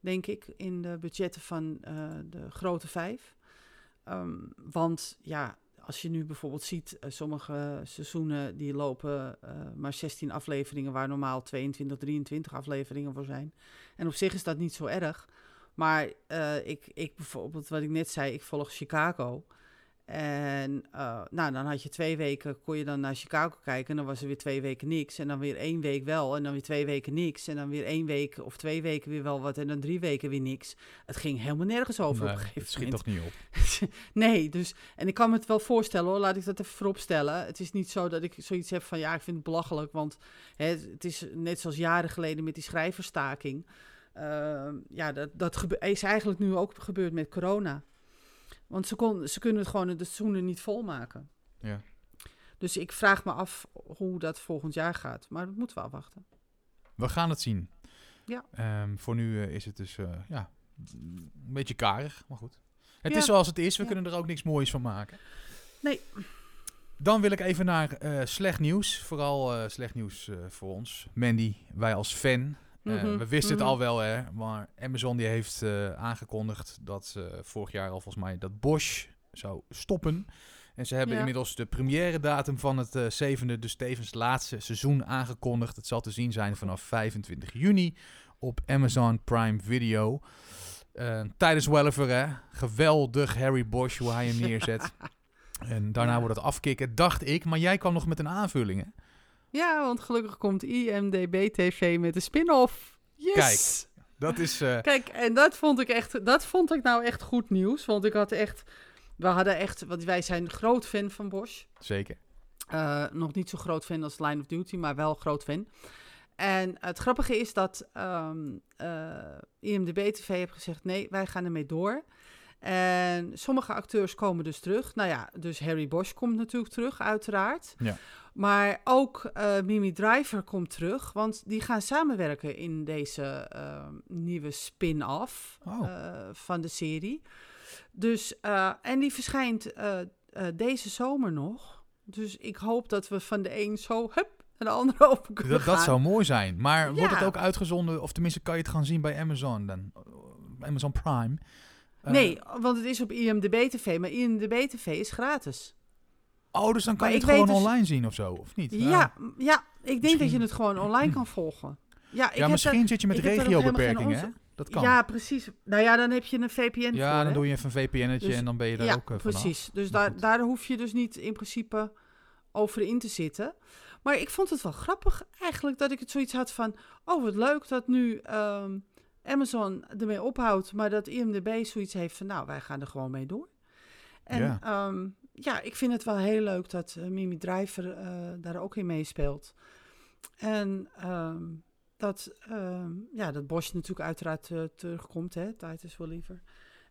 denk ik. In de budgetten van de grote vijf. Ehm, want ja, als je nu bijvoorbeeld ziet, sommige seizoenen die lopen maar 16 afleveringen, waar normaal 22, 23 afleveringen voor zijn. En op zich is dat niet zo erg. Maar ik, ik bijvoorbeeld, wat ik net zei, ik volg Chicago. En eh, nou, dan had je twee weken, kon je dan naar Chicago kijken. En dan was er weer twee weken niks. En dan weer één week wel. En dan weer twee weken niks. En dan weer één week of twee weken weer wel wat. En dan drie weken weer niks. Het ging helemaal nergens over Nee, op een het gegeven schiet moment. toch niet op. nee, dus... En ik kan me het wel voorstellen hoor, laat ik dat even voorop stellen. Het is niet zo dat ik zoiets heb van... Ja, ik vind het belachelijk, want hè, het is net zoals jaren geleden met die schrijverstaking. Ehm, ja, dat, dat is eigenlijk nu ook gebeurd met corona. Want ze, kon, ze kunnen het gewoon de seizoenen niet volmaken. Ja. Dus ik vraag me af hoe dat volgend jaar gaat. Maar dat moeten we afwachten. We gaan het zien. Ja. Ehm, voor nu eh, is het dus, eh, ja, een beetje karig, maar goed. Het Ja. is zoals het is, we Ja. kunnen er ook niks moois van maken. Nee. Dan wil ik even naar eh, slecht nieuws. Vooral slecht nieuws voor ons. Mandy, wij als fan. Eh, Mhm, we wisten mhm. het al wel, hè. Maar Amazon die heeft eh, aangekondigd dat ze vorig jaar al volgens mij dat Bosch zou stoppen. En ze hebben Ja. inmiddels de première datum van het eh, zevende, dus tevens laatste seizoen aangekondigd. Het zal te zien zijn vanaf 25 juni op Amazon Prime Video. Tijdens Welliver, hè. Geweldig Harry Bosch, hoe hij hem neerzet. En daarna wordt het afkicken, dacht ik. Maar jij kwam nog met een aanvulling, hè? Ja, want gelukkig komt IMDB TV met een spin-off. Yes! Dat is... eh, Kijk, en dat vond ik echt, dat vond ik nou echt goed nieuws. Want ik had echt, we hadden echt, want wij zijn groot fan van Bosch. zeker. Eh, nog niet zo groot fan als Line of Duty, maar wel groot fan. En het grappige is dat ehm eh, IMDB TV heeft gezegd: nee, wij gaan ermee door. En sommige acteurs komen dus terug. Nou ja, dus Harry Bosch komt natuurlijk terug, uiteraard. Ja. Maar ook eh, Mimi Driver komt terug, want die gaan samenwerken in deze ehm, nieuwe spin-off Oh. eh, van de serie. Dus, eh, en die verschijnt eh, eh, deze zomer nog. Dus ik hoop dat we van de een zo hup, en de andere open kunnen Dat, dat gaan. zou mooi zijn. Maar wordt het ook uitgezonden, of tenminste kan je het gaan zien bij Amazon dan? Amazon Prime. Eh, Nee, want het is op IMDb TV, maar IMDb TV is gratis. Oh, dus dan kan Maar je het gewoon dus- online zien of zo, of niet? Ja, ja ik denk dat je het gewoon online kan volgen. Ja, ik ja heb misschien zit je met regiobeperkingen, hè? Dat kan. Ja, precies. Nou ja, dan heb je een VPN Ja, voor, dan hè? doe je even een VPN'tje Dus- en dan ben je daar ja, ook uh, vanaf. precies. Dus daar, daar hoef je dus niet in principe over in te zitten. Maar ik vond het wel grappig eigenlijk dat ik het zoiets had van... Oh, wat leuk dat nu ehm, Amazon ermee ophoudt, maar dat IMDb zoiets heeft van... Nou, wij gaan er gewoon mee door. En Ja. ja, ja ik vind het wel heel leuk dat eh, Mimi Driver eh, daar ook in meespeelt. En ehm, dat, ehm, ja, dat Bosch natuurlijk uiteraard eh, terugkomt, hè, Titus wel liever.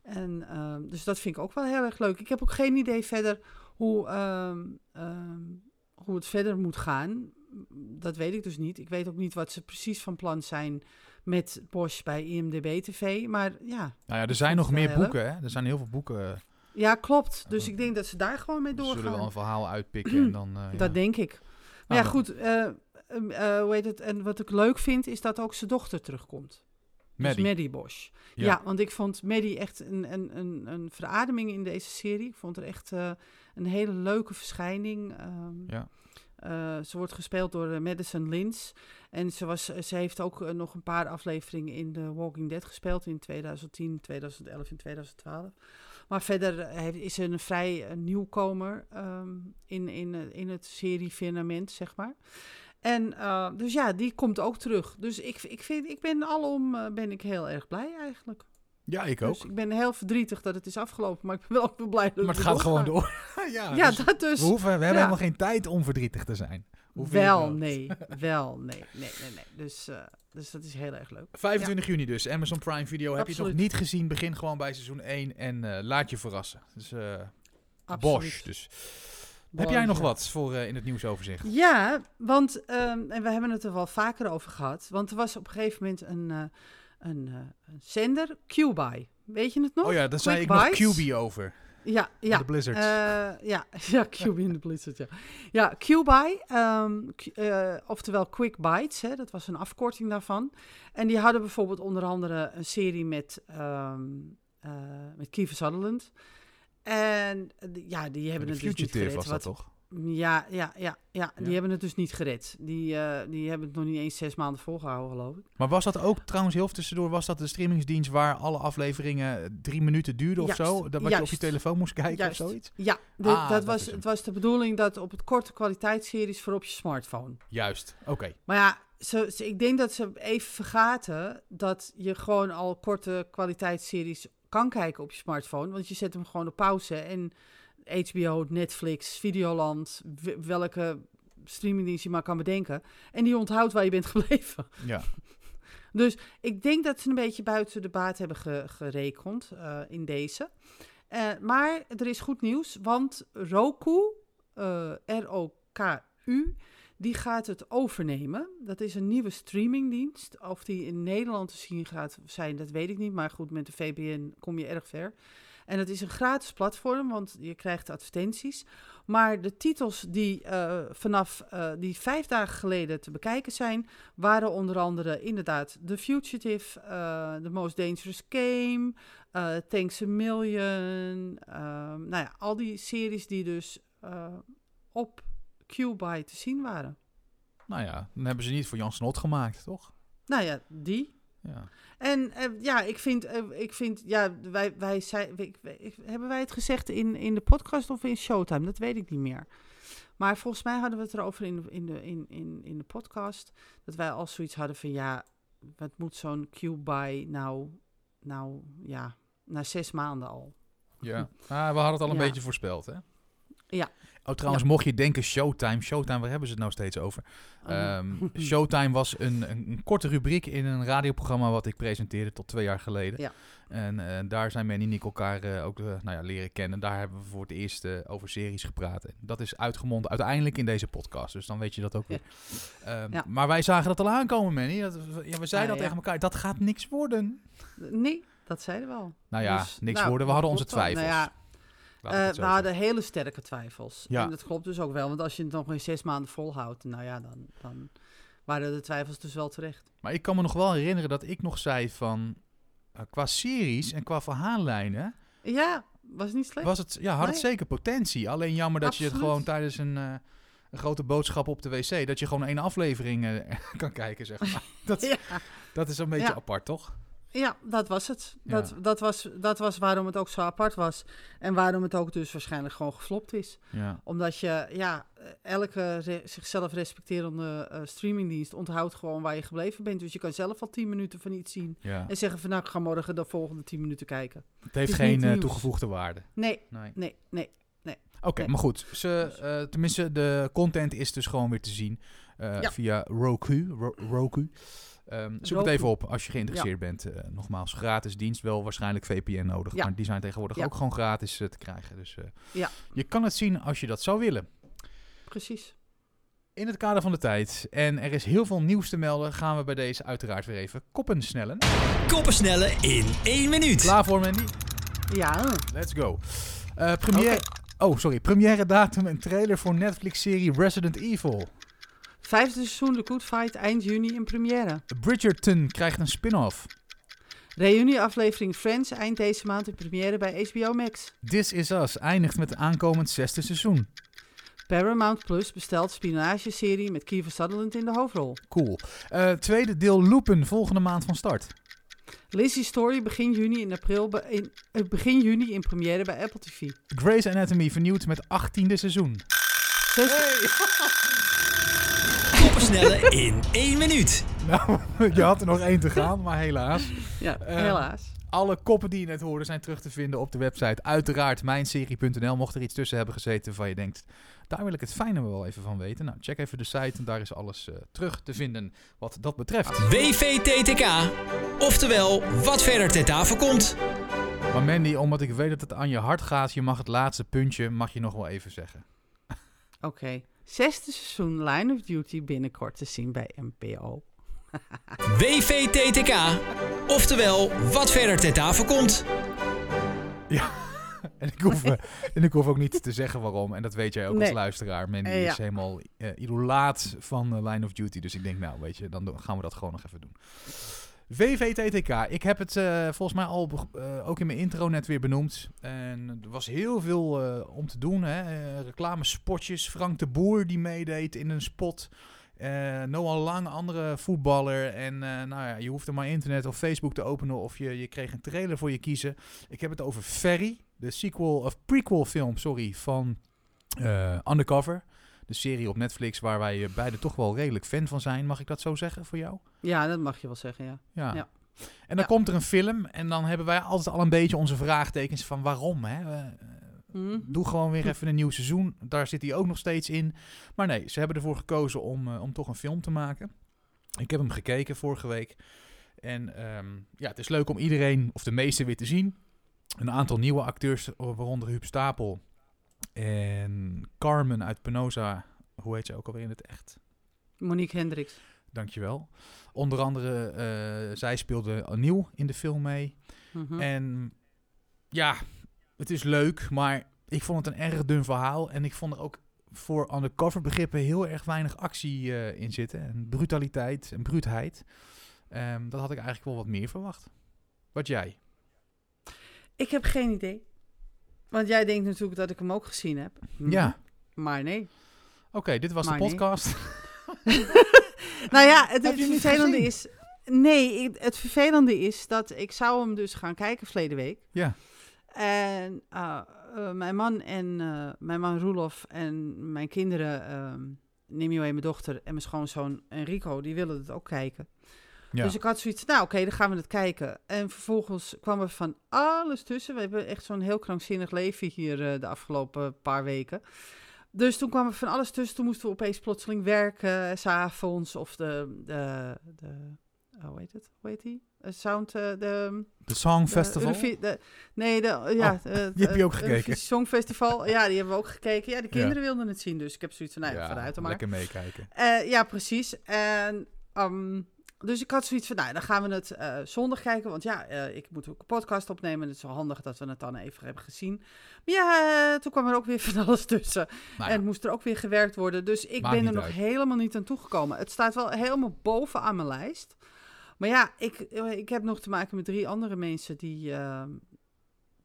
En ehm, dus dat vind ik ook wel heel erg leuk. Ik heb ook geen idee verder hoe, hoe het verder moet gaan. Dat weet ik dus niet. Ik weet ook niet wat ze precies van plan zijn met Bosch bij IMDB TV. Maar ja, Nou ja, er zijn nog meer boeken, hè? Er zijn heel veel boeken. Ja klopt. Dus ik denk dat ze daar gewoon mee Ze zullen wel doorgaan. een verhaal uitpikken en dan... ja. Dat denk ik. Maar Nou, ja, dan- goed. ehm, eh, hoe heet het? En wat ik leuk vind, is dat ook zijn dochter terugkomt. Maddie. Dus Maddie Bosch. Ja. Ja. want ik vond Maddie echt een, een, een, een verademing in deze serie. Ik vond er echt een hele leuke verschijning. Ehm, Ja. eh, ze wordt gespeeld door eh, Madison Lins. En ze, was, ze heeft ook nog een paar afleveringen in The Walking Dead gespeeld in 2010, 2011 en 2012. Maar verder eh, is ze een vrij eh, nieuwkomer ehm, in, in, eh, in het serie-firmament, zeg maar. En dus ja, die komt ook terug. Dus ik, ik, vind, ik ben alom eh, ben ik heel erg blij eigenlijk. Ja, ik ook. Dus ik ben heel verdrietig dat het is afgelopen, maar ik ben wel ook blij dat maar het gaat gewoon door. ja, Ja, dus dat dus. we, hoeven, we hebben ja. helemaal geen tijd om verdrietig te zijn. Wel, nee. Wel, nee. Nee, nee, nee. Dus, eh, dus dat is heel erg leuk. 25 juni dus, Amazon Prime Video. Heb je nog niet gezien, begin gewoon bij seizoen 1 en eh, laat je verrassen. Dus eh. Bosch. Dus. Heb jij nog ja. wat voor in het nieuwsoverzicht? Ja, want, ehm, en we hebben het er wel vaker over gehad, want er was op een gegeven moment een, een, een zender, QBuy. Weet je het nog? Oh ja, daar zei ik nog. QB over. Ja, ja. De Blizzard. Eh, ja, ja, QB in de Blizzard, ja. Ja, QBuy, ehm, Q- eh, oftewel Quick Bites, hè, dat was een afkorting daarvan. En die hadden bijvoorbeeld onder andere een serie met, ehm eh met Kiefer Sutherland. En ja, die hebben het dus niet was dat wat- toch? Ja, ja, ja, ja, Ja. die hebben het dus niet gered. Die, eh, die hebben het nog niet eens zes maanden volgehouden, geloof ik. Maar was dat ook trouwens heel tussendoor? Was dat de streamingsdienst waar alle afleveringen drie minuten duurden of zo? Dat wat je op je telefoon moest kijken Juist. of zoiets? Ja, de- Ah, dat dat was, het was de bedoeling dat op het korte kwaliteitsseries voor op je smartphone. Juist, oké. Maar ja, ze, ze- ik denk dat ze even vergaten dat je gewoon al korte kwaliteitsseries kan kijken op je smartphone. Want je zet hem gewoon op pauze en HBO, Netflix, Videoland, welke streamingdienst je maar kan bedenken. En die onthoudt waar je bent gebleven. Ja. Dus ik denk dat ze een beetje buiten de baat hebben ge- gerekend eh, in deze. Eh, maar er is goed nieuws, want Roku, eh, R-O-K-U, die gaat het overnemen. Dat is een nieuwe streamingdienst. Of die in Nederland te zien gaat zijn, dat weet ik niet. Maar goed, met de VPN kom je erg ver. En het is een gratis platform, want je krijgt advertenties. Maar de titels die eh, vanaf eh, die vijf dagen geleden te bekijken zijn, waren onder andere inderdaad The Fugitive, eh, The Most Dangerous Game, Thanks a Million. ehm, nou ja, al die series die dus op QBuy te zien waren. Nou ja, dan hebben ze niet voor Jan Snot gemaakt, toch? Nou ja, die. Ja. En eh, ja, ik vind, eh, ik vind ja, wij, wij zijn, ik- ik- hebben wij het gezegd in, in de podcast of in Showtime? Dat weet ik niet meer. Maar volgens mij hadden we het erover in de, in de, in, in, in de podcast. Dat wij al zoiets hadden van ja, wat moet zo'n Q-buy nou, nou ja, na zes maanden al. ja. Ah, we hadden het al een Ja. beetje voorspeld, hè? Ja. Oh, trouwens, mocht je denken Showtime, Showtime, waar hebben ze het nou steeds over? Uh, Ehm, Showtime was een, een, korte rubriek in een radioprogramma wat ik presenteerde tot twee jaar geleden. Ja. En eh, daar zijn Manny en ik elkaar eh, ook eh, nou ja, leren kennen. Daar hebben we voor het eerst over series gepraat. En dat is uitgemond uiteindelijk in deze podcast. Dus dan weet je dat ook weer. Ehm. Maar wij zagen dat al aankomen, Manny. Dat, ja, we zeiden dat tegen elkaar. Dat gaat niks worden. nee, dat zeiden we al. Nou ja, Dus, niks nou, worden. We hadden onze twijfels. Nou het zo we hadden hele sterke twijfels. Ja. En dat klopt dus ook wel. Want als je het nog eens zes maanden volhoudt, nou ja, dan, dan waren de twijfels dus wel terecht. Maar ik kan me nog wel herinneren dat ik nog zei van... eh, qua series en qua verhaallijnen... Ja, was niet slecht. Was het, ja, had het zeker potentie. Alleen jammer dat je het gewoon tijdens een, eh, een grote boodschap op de wc... dat je gewoon één aflevering kan kijken, zeg maar. Dat, Ja. dat is een beetje Ja. apart, toch? Ja, dat was het. Ja. Dat, dat, was, dat was waarom het ook zo apart was. En waarom het ook dus waarschijnlijk gewoon geflopt is. Ja. Omdat je, ja, elke re- zichzelf respecterende eh, streamingdienst onthoudt gewoon waar je gebleven bent. Dus je kan zelf al 10 minuten van iets zien. ja. En zeggen van nou, ik ga morgen de volgende 10 minuten kijken. Het heeft geen eh, toegevoegde waarde. Nee, Nee. nee, nee. Oké, Nee. maar goed. Ze, eh, tenminste, de content is dus gewoon weer te zien via Roku. Ro- Roku. Ehm, zoek Roku. het even op als je geïnteresseerd bent. Eh, nogmaals, gratis dienst. Wel waarschijnlijk VPN nodig. Ja. Maar die zijn tegenwoordig Ja. ook gewoon gratis eh, te krijgen. Dus eh, Ja. je kan het zien als je dat zou willen. Precies. In het kader van de tijd, en er is heel veel nieuws te melden, gaan we bij deze uiteraard weer even koppen snellen. Koppensnellen in één minuut. Klaar voor, Mandy? Ja, Let's go. Eh première, Oh, sorry. Première datum en trailer voor Netflix-serie Resident Evil. Vijfde seizoen The Good Fight eind juni in première. Bridgerton krijgt een spin-off. Reunieaflevering Friends eind deze maand in première bij HBO Max. This Is Us eindigt met aankomend zesde seizoen. Paramount Plus bestelt spionageserie met Kiefer Sutherland in de hoofdrol. Cool. Eh, tweede deel Lupin volgende maand van start. Lizzie Story begin juni in, april be- in, eh, begin juni in première bij Apple TV. Grey's Anatomy vernieuwd met achttiende seizoen. Koppensnellen in één minuut. Nou, je had er nog één te gaan, maar helaas. Ja, Eh, helaas. Alle koppen die je net hoorde zijn terug te vinden op de website. Uiteraard mijnserie.nl. Mocht er iets tussen hebben gezeten van je denkt, daar wil ik het fijne wel even van weten. Nou, check even de site en daar is alles eh, terug te vinden wat dat betreft. WVTTK. Oftewel, wat verder ter tafel komt. Maar Mandy, omdat ik weet dat het aan je hart gaat, je mag het laatste puntje, mag je nog wel even zeggen. Oké. Zesde seizoen Line of Duty binnenkort te zien bij NPO. WVTTK. Oftewel, wat verder ter tafel komt. En ik, hoef, eh, en ik hoef ook niet te zeggen waarom. En dat weet jij ook als luisteraar. Mandy ja. is helemaal eh idolaat van eh, Line of Duty. Dus ik denk, nou weet je, dan gaan we dat gewoon nog even doen. VVTTK. Ik heb het eh, volgens mij al eh, ook in mijn intro net weer benoemd. En er was heel veel eh, om te doen. Hè? Reclamespotjes. Frank de Boer die meedeed in een spot. Noah Lang, andere voetballer. En nou ja, je hoefde maar internet of Facebook te openen of je, je kreeg een trailer voor je kiezen. Ik heb het over Ferry, de sequel of prequel film, sorry, van Undercover. De serie op Netflix waar wij eh, beide toch wel redelijk fan van zijn. Mag ik dat zo zeggen voor jou? Ja, dat mag je wel zeggen, ja. Ja. Ja. En dan Ja. komt er een film en dan hebben wij altijd al een beetje onze vraagtekens van waarom. Hè? Eh, Mhm. Doe gewoon weer even een nieuw seizoen. Daar zit hij ook nog steeds in. Maar nee, ze hebben ervoor gekozen om, eh, om toch een film te maken. Ik heb hem gekeken vorige week. En ehm, ja, het is leuk om iedereen, of de meeste weer te zien. Een aantal nieuwe acteurs, waaronder Huub Stapel. En Carmen uit Penosa. Hoe heet ze ook alweer in het echt? Monique Hendricks. Dankjewel. Onder andere, eh, zij speelde nieuw in de film mee. Mhm. En ja, het is leuk, maar ik vond het een erg dun verhaal. En ik vond er ook voor undercover begrippen heel erg weinig actie eh, in zitten. En brutaliteit en bruutheid. Ehm, dat had ik eigenlijk wel wat meer verwacht. Wat jij? Ik heb geen idee. Want jij denkt natuurlijk dat ik hem ook gezien heb. Mhm. Ja. Maar nee. Oké, dit was Maar de nee. podcast. Nou ja, het, het vervelende gezien? is... Nee, ik- het vervelende is dat ik zou hem dus gaan kijken verleden week. ja. En eh, eh, mijn man en eh, mijn man Roelof en mijn kinderen, ehm Nimio en mijn dochter en mijn schoonzoon Enrico, die willen het ook kijken. Ja. Dus ik had zoiets, nou oké, dan gaan we het kijken. En vervolgens kwam er van alles tussen. We hebben echt zo'n heel krankzinnig leven hier eh, de afgelopen paar weken. Dus toen kwam er van alles tussen. Toen moesten we opeens plotseling werken, s'avonds. Of de, de, de, oh, hoe heet het? Hoe heet die? Eh, Sound, eh, de... De Song de Festival. De- nee, de, ja, Oh, eh, die heb je ook eh, gekeken. Songfestival. Ja, die hebben we ook gekeken. Ja, de kinderen wilden het zien. Dus ik heb zoiets van, nou ja, vooruit dan maar. lekker meekijken. Eh, ja, precies. En ehm, Dus ik had zoiets van, nou, dan gaan we het eh, zondag kijken. Want ja, eh, ik moet ook een podcast opnemen. En het is wel handig dat we het dan even hebben gezien. Maar ja, eh, toen kwam er ook weer van alles tussen. Nou ja, En moest er ook weer gewerkt worden. Dus ik Maakt ben er nog uit. helemaal niet aan toegekomen. Het staat wel helemaal bovenaan mijn lijst. Maar ja, ik, ik heb nog te maken met drie andere mensen die, eh,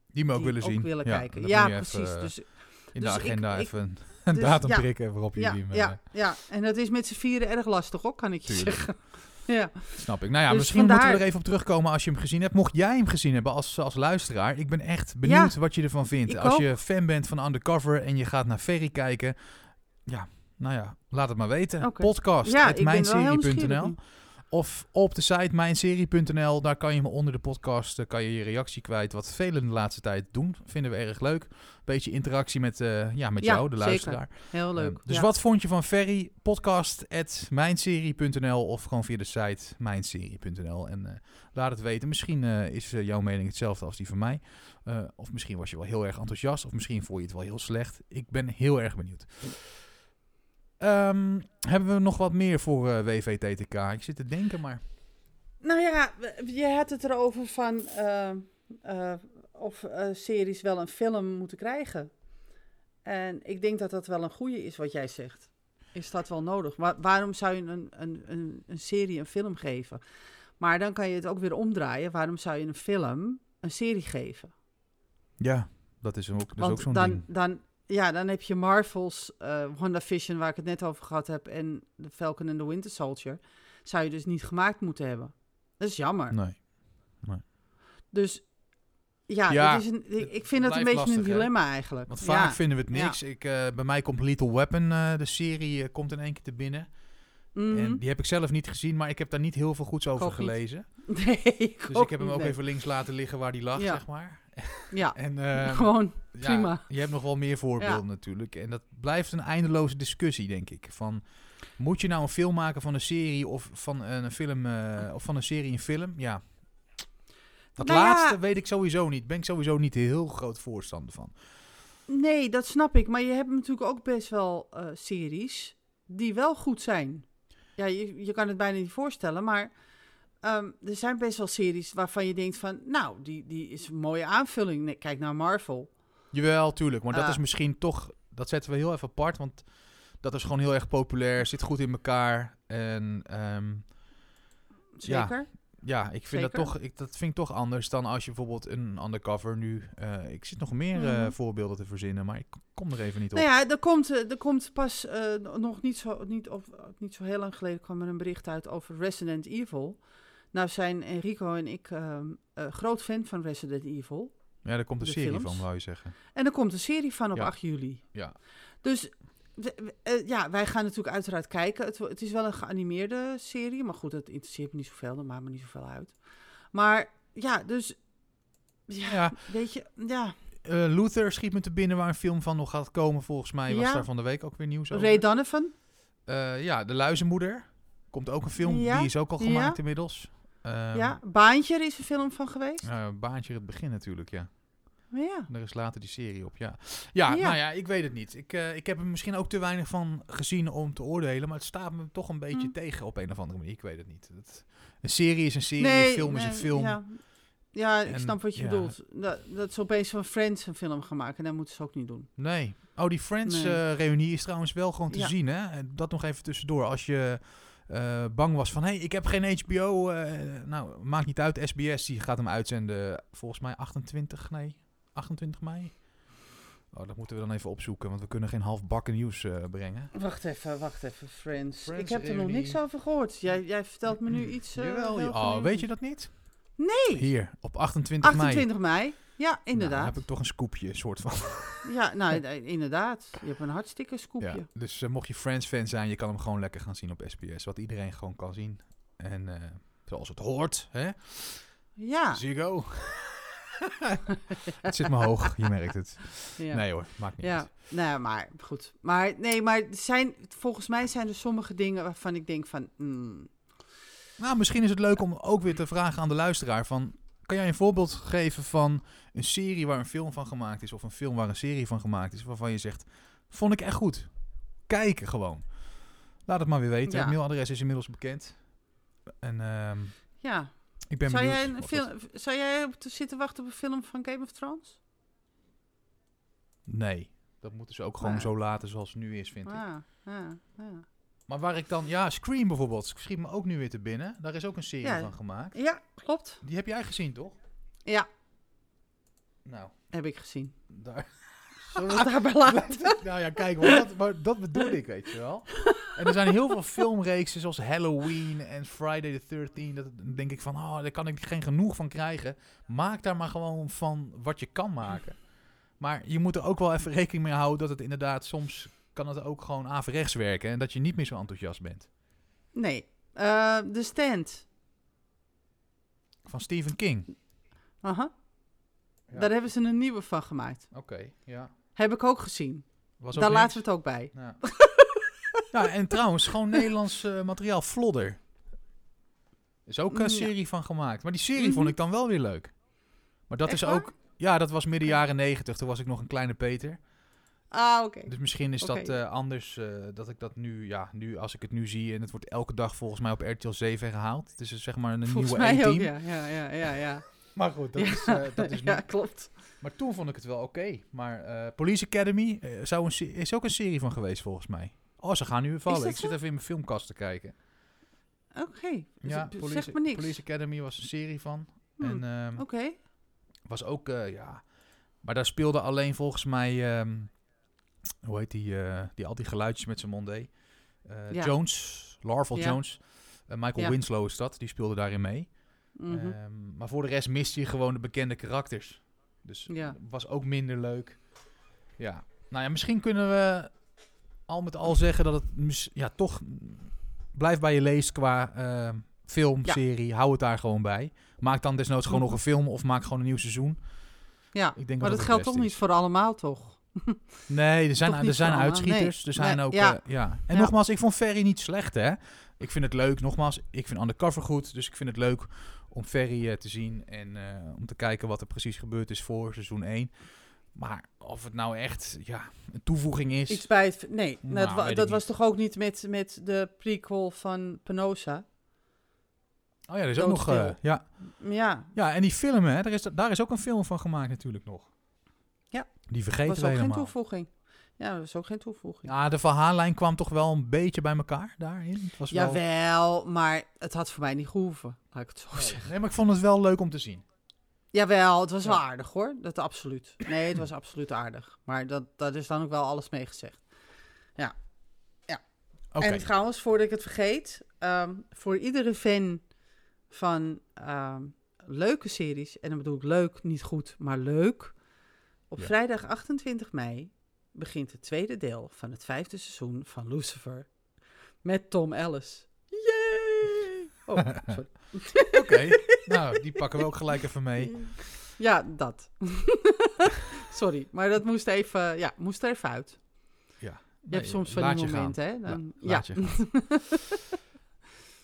die me ook die willen zien. willen Ja, kijken. Ja, even, precies. dus, in dus de ik- agenda ik- even een, een dus, datum ja. prikken waarop je ja, ja, ja, en dat is met z'n vieren erg lastig ook, kan ik je Tuurlijk. zeggen. Ja. Snap ik. Nou ja, Dus misschien moeten we er even op terugkomen als je hem gezien hebt. Mocht jij hem gezien hebben als, als luisteraar, ik ben echt benieuwd wat je ervan vindt. Als ook. je fan bent van Undercover en je gaat naar Ferry kijken, ja, nou ja, laat het maar weten. Podcast, Ja, at Of op de site mijnserie.nl, daar kan je me onder de podcast eh, kan je, je reactie kwijt. Wat velen de laatste tijd doen, vinden we erg leuk. Beetje interactie met, eh, ja, met Ja, jou, de zeker. luisteraar. Heel leuk. Ehm, dus ja. wat vond je van Ferry? Podcast at mijnserie.nl of gewoon via de site mijnserie.nl. En eh, laat het weten. Misschien is jouw mening hetzelfde als die van mij. Of misschien was je wel heel erg enthousiast. Of misschien vond je het wel heel slecht. Ik ben heel erg benieuwd. Ehm, hebben we nog wat meer voor eh, WVTTK? Ik zit te denken, maar... Nou ja, je had het erover van eh, eh, of series wel een film moeten krijgen. En ik denk dat dat wel een goede is wat jij zegt. Is dat wel nodig? Wa- waarom zou je een, een, een, een serie een film geven? Maar dan kan je het ook weer omdraaien. Waarom zou je een film een serie geven? Ja, dat is ook, dat is ook zo'n dan, ding. dan, ja, dan heb je Marvel's uh, WandaVision, waar ik het net over gehad heb, en The Falcon and the Winter Soldier. Zou je dus niet gemaakt moeten hebben. Dat is jammer. Nee. Dus ja, is een, ik, vind het een blijft beetje lastig, een hè? dilemma eigenlijk. Want vaak ja. vinden we het niks. Ik, eh, bij mij komt Little Weapon, eh, de serie, komt in één keer te binnen. Mhm. En die heb ik zelf niet gezien, maar ik heb daar niet heel veel goeds over niet. gelezen. Nee, ik Dus ik heb hem ook nee. even links laten liggen waar die lag, Ja. zeg maar. Ja, En ehm, gewoon ja, prima. je hebt nog wel meer voorbeelden Ja. natuurlijk. En dat blijft een eindeloze discussie, denk ik. Van, moet je nou een film maken van een serie of van een film eh, of van een serie een film? Ja. Dat Nou ja. laatste weet ik sowieso niet. Ben ik sowieso niet heel groot voorstander van. Nee, dat snap ik. Maar je hebt natuurlijk ook best wel eh, series die wel goed zijn. Ja, je, je kan het bijna niet voorstellen, maar ehm, er zijn best wel series waarvan je denkt van, nou, die, die is een mooie aanvulling. Nee, kijk naar Marvel. Jawel, tuurlijk. Maar dat Ah. is misschien toch... Dat zetten we heel even apart, want dat is gewoon heel erg populair. Zit goed in elkaar. En ehm, Ja. Zeker. ja, ik vind dat toch, ik, dat vind ik toch anders dan als je bijvoorbeeld een undercover nu... eh, ik zit nog meer eh, Mhm. voorbeelden te verzinnen, maar ik kom er even niet op. Nou ja, er komt, eh, er komt pas nog niet zo, niet, of, niet zo heel lang geleden kwam er een bericht uit over Resident Evil. Nou zijn Enrico en ik eh, groot fan van Resident Evil. Ja, daar komt een serie films. van, wou je zeggen. En er komt een serie van op Ja. 8 juli. Ja. Dus we- eh, ja, wij gaan natuurlijk uiteraard kijken. Het, het is wel een geanimeerde serie. Maar goed, dat interesseert me niet zoveel. Dat maakt me niet zoveel uit. Maar ja, dus... Ja, Ja. weet je, ja. Eh, Luther schiet me te binnen waar een film van nog gaat komen. Volgens mij was Ja. daar van de week ook weer nieuws over. Ray Donovan. Eh, ja, De Luizenmoeder. Komt ook een film, Ja. die is ook al gemaakt inmiddels. Ehm, ja, Baantje er is een film van geweest. eh, baantje het begin natuurlijk, ja. Maar ja. Er is later die serie op, ja. Ja, Ja. nou ja, ik weet het niet. Ik, eh, ik heb er misschien ook te weinig van gezien om te oordelen. Maar het staat me toch een beetje Hm. tegen op een of andere manier. Ik weet het niet. Het- een serie is een serie, een film is een film. Ja, ja ik En, snap wat je ja. bedoelt. Dat, dat ze opeens van Friends een film gaan maken. En dat moeten ze ook niet doen. Nee. Oh, die Friends Nee. eh, is trouwens wel gewoon te zien, hè? En Dat nog even tussendoor. Als je eh, bang was van, hé, hey, ik heb geen HBO. eh, nou, maakt niet uit. SBS die gaat hem uitzenden volgens mij 28, nee, 28 mei. Oh, dat moeten we dan even opzoeken, want we kunnen geen halfbakken nieuws eh, brengen. Wacht even, wacht even. Friends. Friends ik heb er nog niks over gehoord. Jij, jij vertelt me nu iets. eh, Jawel, oh, weet je dat niet? Nee. Hier, op 28 mei. 28 mei. Ja, Nou, inderdaad. dan heb ik toch een scoopje, soort van. Ja, nou, inderdaad. Je hebt een hartstikke scoopje. Ja, dus eh, mocht je Friends-fan zijn, je kan hem gewoon lekker gaan zien op SBS. Wat iedereen gewoon kan zien. En eh, zoals het hoort, hè? Ja. Ziggo. het zit me hoog, je merkt het. ja. Nee hoor, maakt niet Ja, uit. nou, maar goed. Maar nee, maar zijn, volgens mij zijn er sommige dingen waarvan ik denk van... mm, Nou, misschien is het leuk om ook weer te vragen aan de luisteraar van... Kan jij een voorbeeld geven van een serie waar een film van gemaakt is... of een film waar een serie van gemaakt is... waarvan je zegt, vond ik echt goed. Kijken gewoon. Laat het maar weer weten. Ja. Het mailadres is inmiddels bekend. En ehm, Ja. ik ben Zou benieuwd. jij, een film, dat- zou jij op te zitten wachten op een film van Game of Thrones? Nee, dat moeten ze ook gewoon Ah. zo laten zoals het nu is, vind ik. Ja, ja, ja. Maar waar ik dan... Ja, Scream bijvoorbeeld. Schiet me ook nu weer te binnen. Daar is ook een serie Ja. van gemaakt. Ja, klopt. Die heb jij gezien, toch? Ja, Nou, heb ik gezien. daar... Zullen we het daarbij laten? nou ja, kijk, maar dat, maar dat bedoel ik, weet je wel. En er zijn heel veel filmreeksen zoals Halloween en Friday the 13th. Dat dan denk ik van, oh, daar kan ik geen genoeg van krijgen. Maak daar maar gewoon van wat je kan maken. Maar je moet er ook wel even rekening mee houden dat het inderdaad soms kan het ook gewoon averechts werken. En dat je niet meer zo enthousiast bent. Nee. Eh The Stand. Van Stephen King. Aha. Ja. Daar hebben ze een nieuwe van gemaakt. Oké, ja. Heb ik ook gezien. Was ook Daar niks. laten we het ook bij. Ja. ja, en trouwens, gewoon Nederlands eh, materiaal. Flodder. Is ook een Ja. serie van gemaakt. Maar die serie Mhm. vond ik dan wel weer leuk. Maar dat Echt is waar? ook... Ja, dat was midden jaren negentig. Toen was ik nog een kleine Peter. Ah, oké. Dus misschien is dat eh, anders. eh, dat ik dat nu... Ja, nu als ik het nu zie... En het wordt elke dag volgens mij op RTL 7 gehaald. Het is dus zeg maar een Volgens nieuwe mij ook, ja. Ja, ja, ja, ja. Maar goed, dat Ja. is, eh, dat is nu... ja, klopt. Maar toen vond ik het wel oké. Maar Police Academy zou een is ook een serie van geweest volgens mij. Oh, ze gaan nu vallen. Ik zit even in mijn filmkast te kijken. Oké. Ja, Z- Police, zeg me niks. Police Academy was een serie van. Hmm, En ehm, Oké. was ook, ja... Maar daar speelde alleen volgens mij... ehm, hoe heet die, eh, die al die geluidjes met zijn mond deed? Ja. Jones, Larval Ja. Jones. Eh, Michael Ja. Winslow is dat, die speelde daarin mee. Mhm. Ehm, maar voor de rest miste je gewoon de bekende karakters. Dus Ja. was ook minder leuk. Ja. Nou ja, misschien kunnen we al met al zeggen dat het ja, toch blijft bij je leest qua ehm, film, serie. Hou het daar gewoon bij. Maak dan desnoods gewoon Mhm. nog een film of maak gewoon een nieuw seizoen. ja. Ik denk maar dat dat geldt toch niet voor allemaal, toch? Nee, er zijn, er zijn allemaal, uitschieters. nee. Er zijn Nee, ook, ja. ja. En Ja. nogmaals, ik vond Ferry niet slecht, hè. Ik vind het leuk. Nogmaals, ik vind Undercover goed. Dus ik vind het leuk om Ferry eh, te zien. En eh, om te kijken wat er precies gebeurd is voor seizoen 1. Maar of het nou echt ja, een toevoeging is... Iets bij het... Nee, Nou, dat, wa- dat was toch ook niet met, met de prequel van Penosa? Oh ja, er is ook nog... eh, ja. Ja, ja, en die film, hè. Daar is, daar is ook een film van gemaakt natuurlijk nog. Ja. Die vergeten was we ook geen toevoeging. Ja, dat was ook geen toevoeging. Ja, de verhaallijn kwam toch wel een beetje bij elkaar daarin. Het was wel... Jawel, maar het had voor mij niet gehoeven, laat ik het zo zeggen. Nee, maar ik vond het wel leuk om te zien. Jawel, het was wel Ja. aardig hoor. Dat absoluut. Nee, het was absoluut aardig. Maar dat, dat is dan ook wel alles mee gezegd. Oké. En trouwens, voordat ik het vergeet, ehm, voor iedere fan van ehm, leuke series, en dan bedoel ik leuk, niet goed, maar leuk. Op Ja. vrijdag 28 mei begint het tweede deel van het vijfde seizoen van Lucifer met Tom Ellis. Yay! Oh, sorry. Oké, nou, die pakken we ook gelijk even mee. Ja, dat. sorry, maar dat moest even, ja, moest er even uit. Ja. Je hebt soms van die momenten, hè? Dan, La- ja.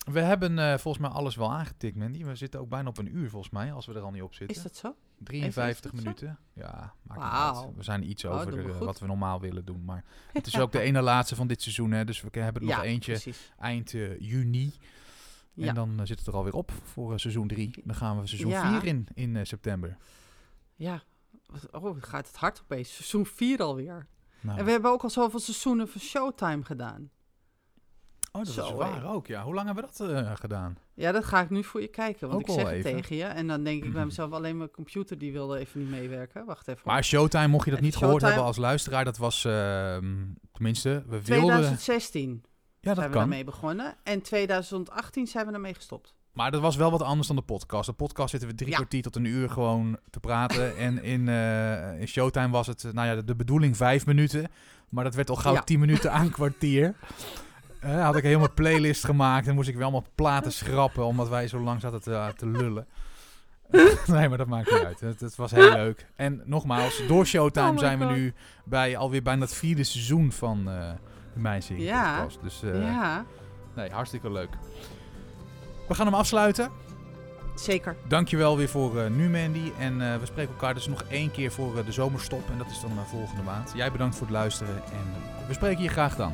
We hebben eh, volgens mij alles wel aangetikt, Mandy. We zitten ook bijna op een uur volgens mij, als we er al niet op zitten. Is dat zo? 53 is dat zo? minuten. Ja, maakt niet Wauw. uit. We zijn iets Oh, over we eh, wat we normaal willen doen. Maar het is ook de ene laatste van dit seizoen, hè. Dus we hebben er nog eentje precies. eind eh, juni. En Ja. dan zit het er alweer op voor seizoen 3. Dan gaan we seizoen Ja. 4 in, in september. Ja. Oh, gaat het hard opeens. Seizoen 4 alweer. Nou, En we hebben ook al zoveel seizoenen van Showtime gedaan. Oh, dat Zo, is hé. waar ook, ja. Hoe lang hebben we dat eh, gedaan? Ja, dat ga ik nu voor je kijken. Want Ook ik zeg het even. tegen je. En dan denk ik bij mezelf, alleen mijn computer die wilde even niet meewerken. Wacht even. Maar Showtime, mocht je dat Even niet gehoord Showtime. hebben als luisteraar, dat was, ehm, tenminste, we wilden... 2016 Ja, zijn dat we kan. daarmee begonnen. En 2018 zijn we ermee gestopt. Maar dat was wel wat anders dan de podcast. De podcast zitten we drie Ja. kwartier tot een uur gewoon te praten. en in, eh, in Showtime was het, eh, nou ja, de, de bedoeling vijf minuten. Maar dat werd al gauw Ja. tien minuten aan kwartier. Eh, had ik een helemaal playlist gemaakt en moest ik weer allemaal platen schrappen, omdat wij zo lang zaten te, te lullen. nee, maar dat maakt niet uit. Het, het was heel leuk. En nogmaals, door Showtime Oh zijn we God. nu bij alweer bijna het vierde seizoen van eh de Serie Ja. podcast. Dus eh, ja, nee, hartstikke leuk. We gaan hem afsluiten. zeker. Dankjewel weer voor eh, nu, Mandy. En eh, we spreken elkaar dus nog één keer voor eh, de zomerstop. En dat is dan eh, volgende maand. Jij bedankt voor het luisteren. En we spreken je graag dan.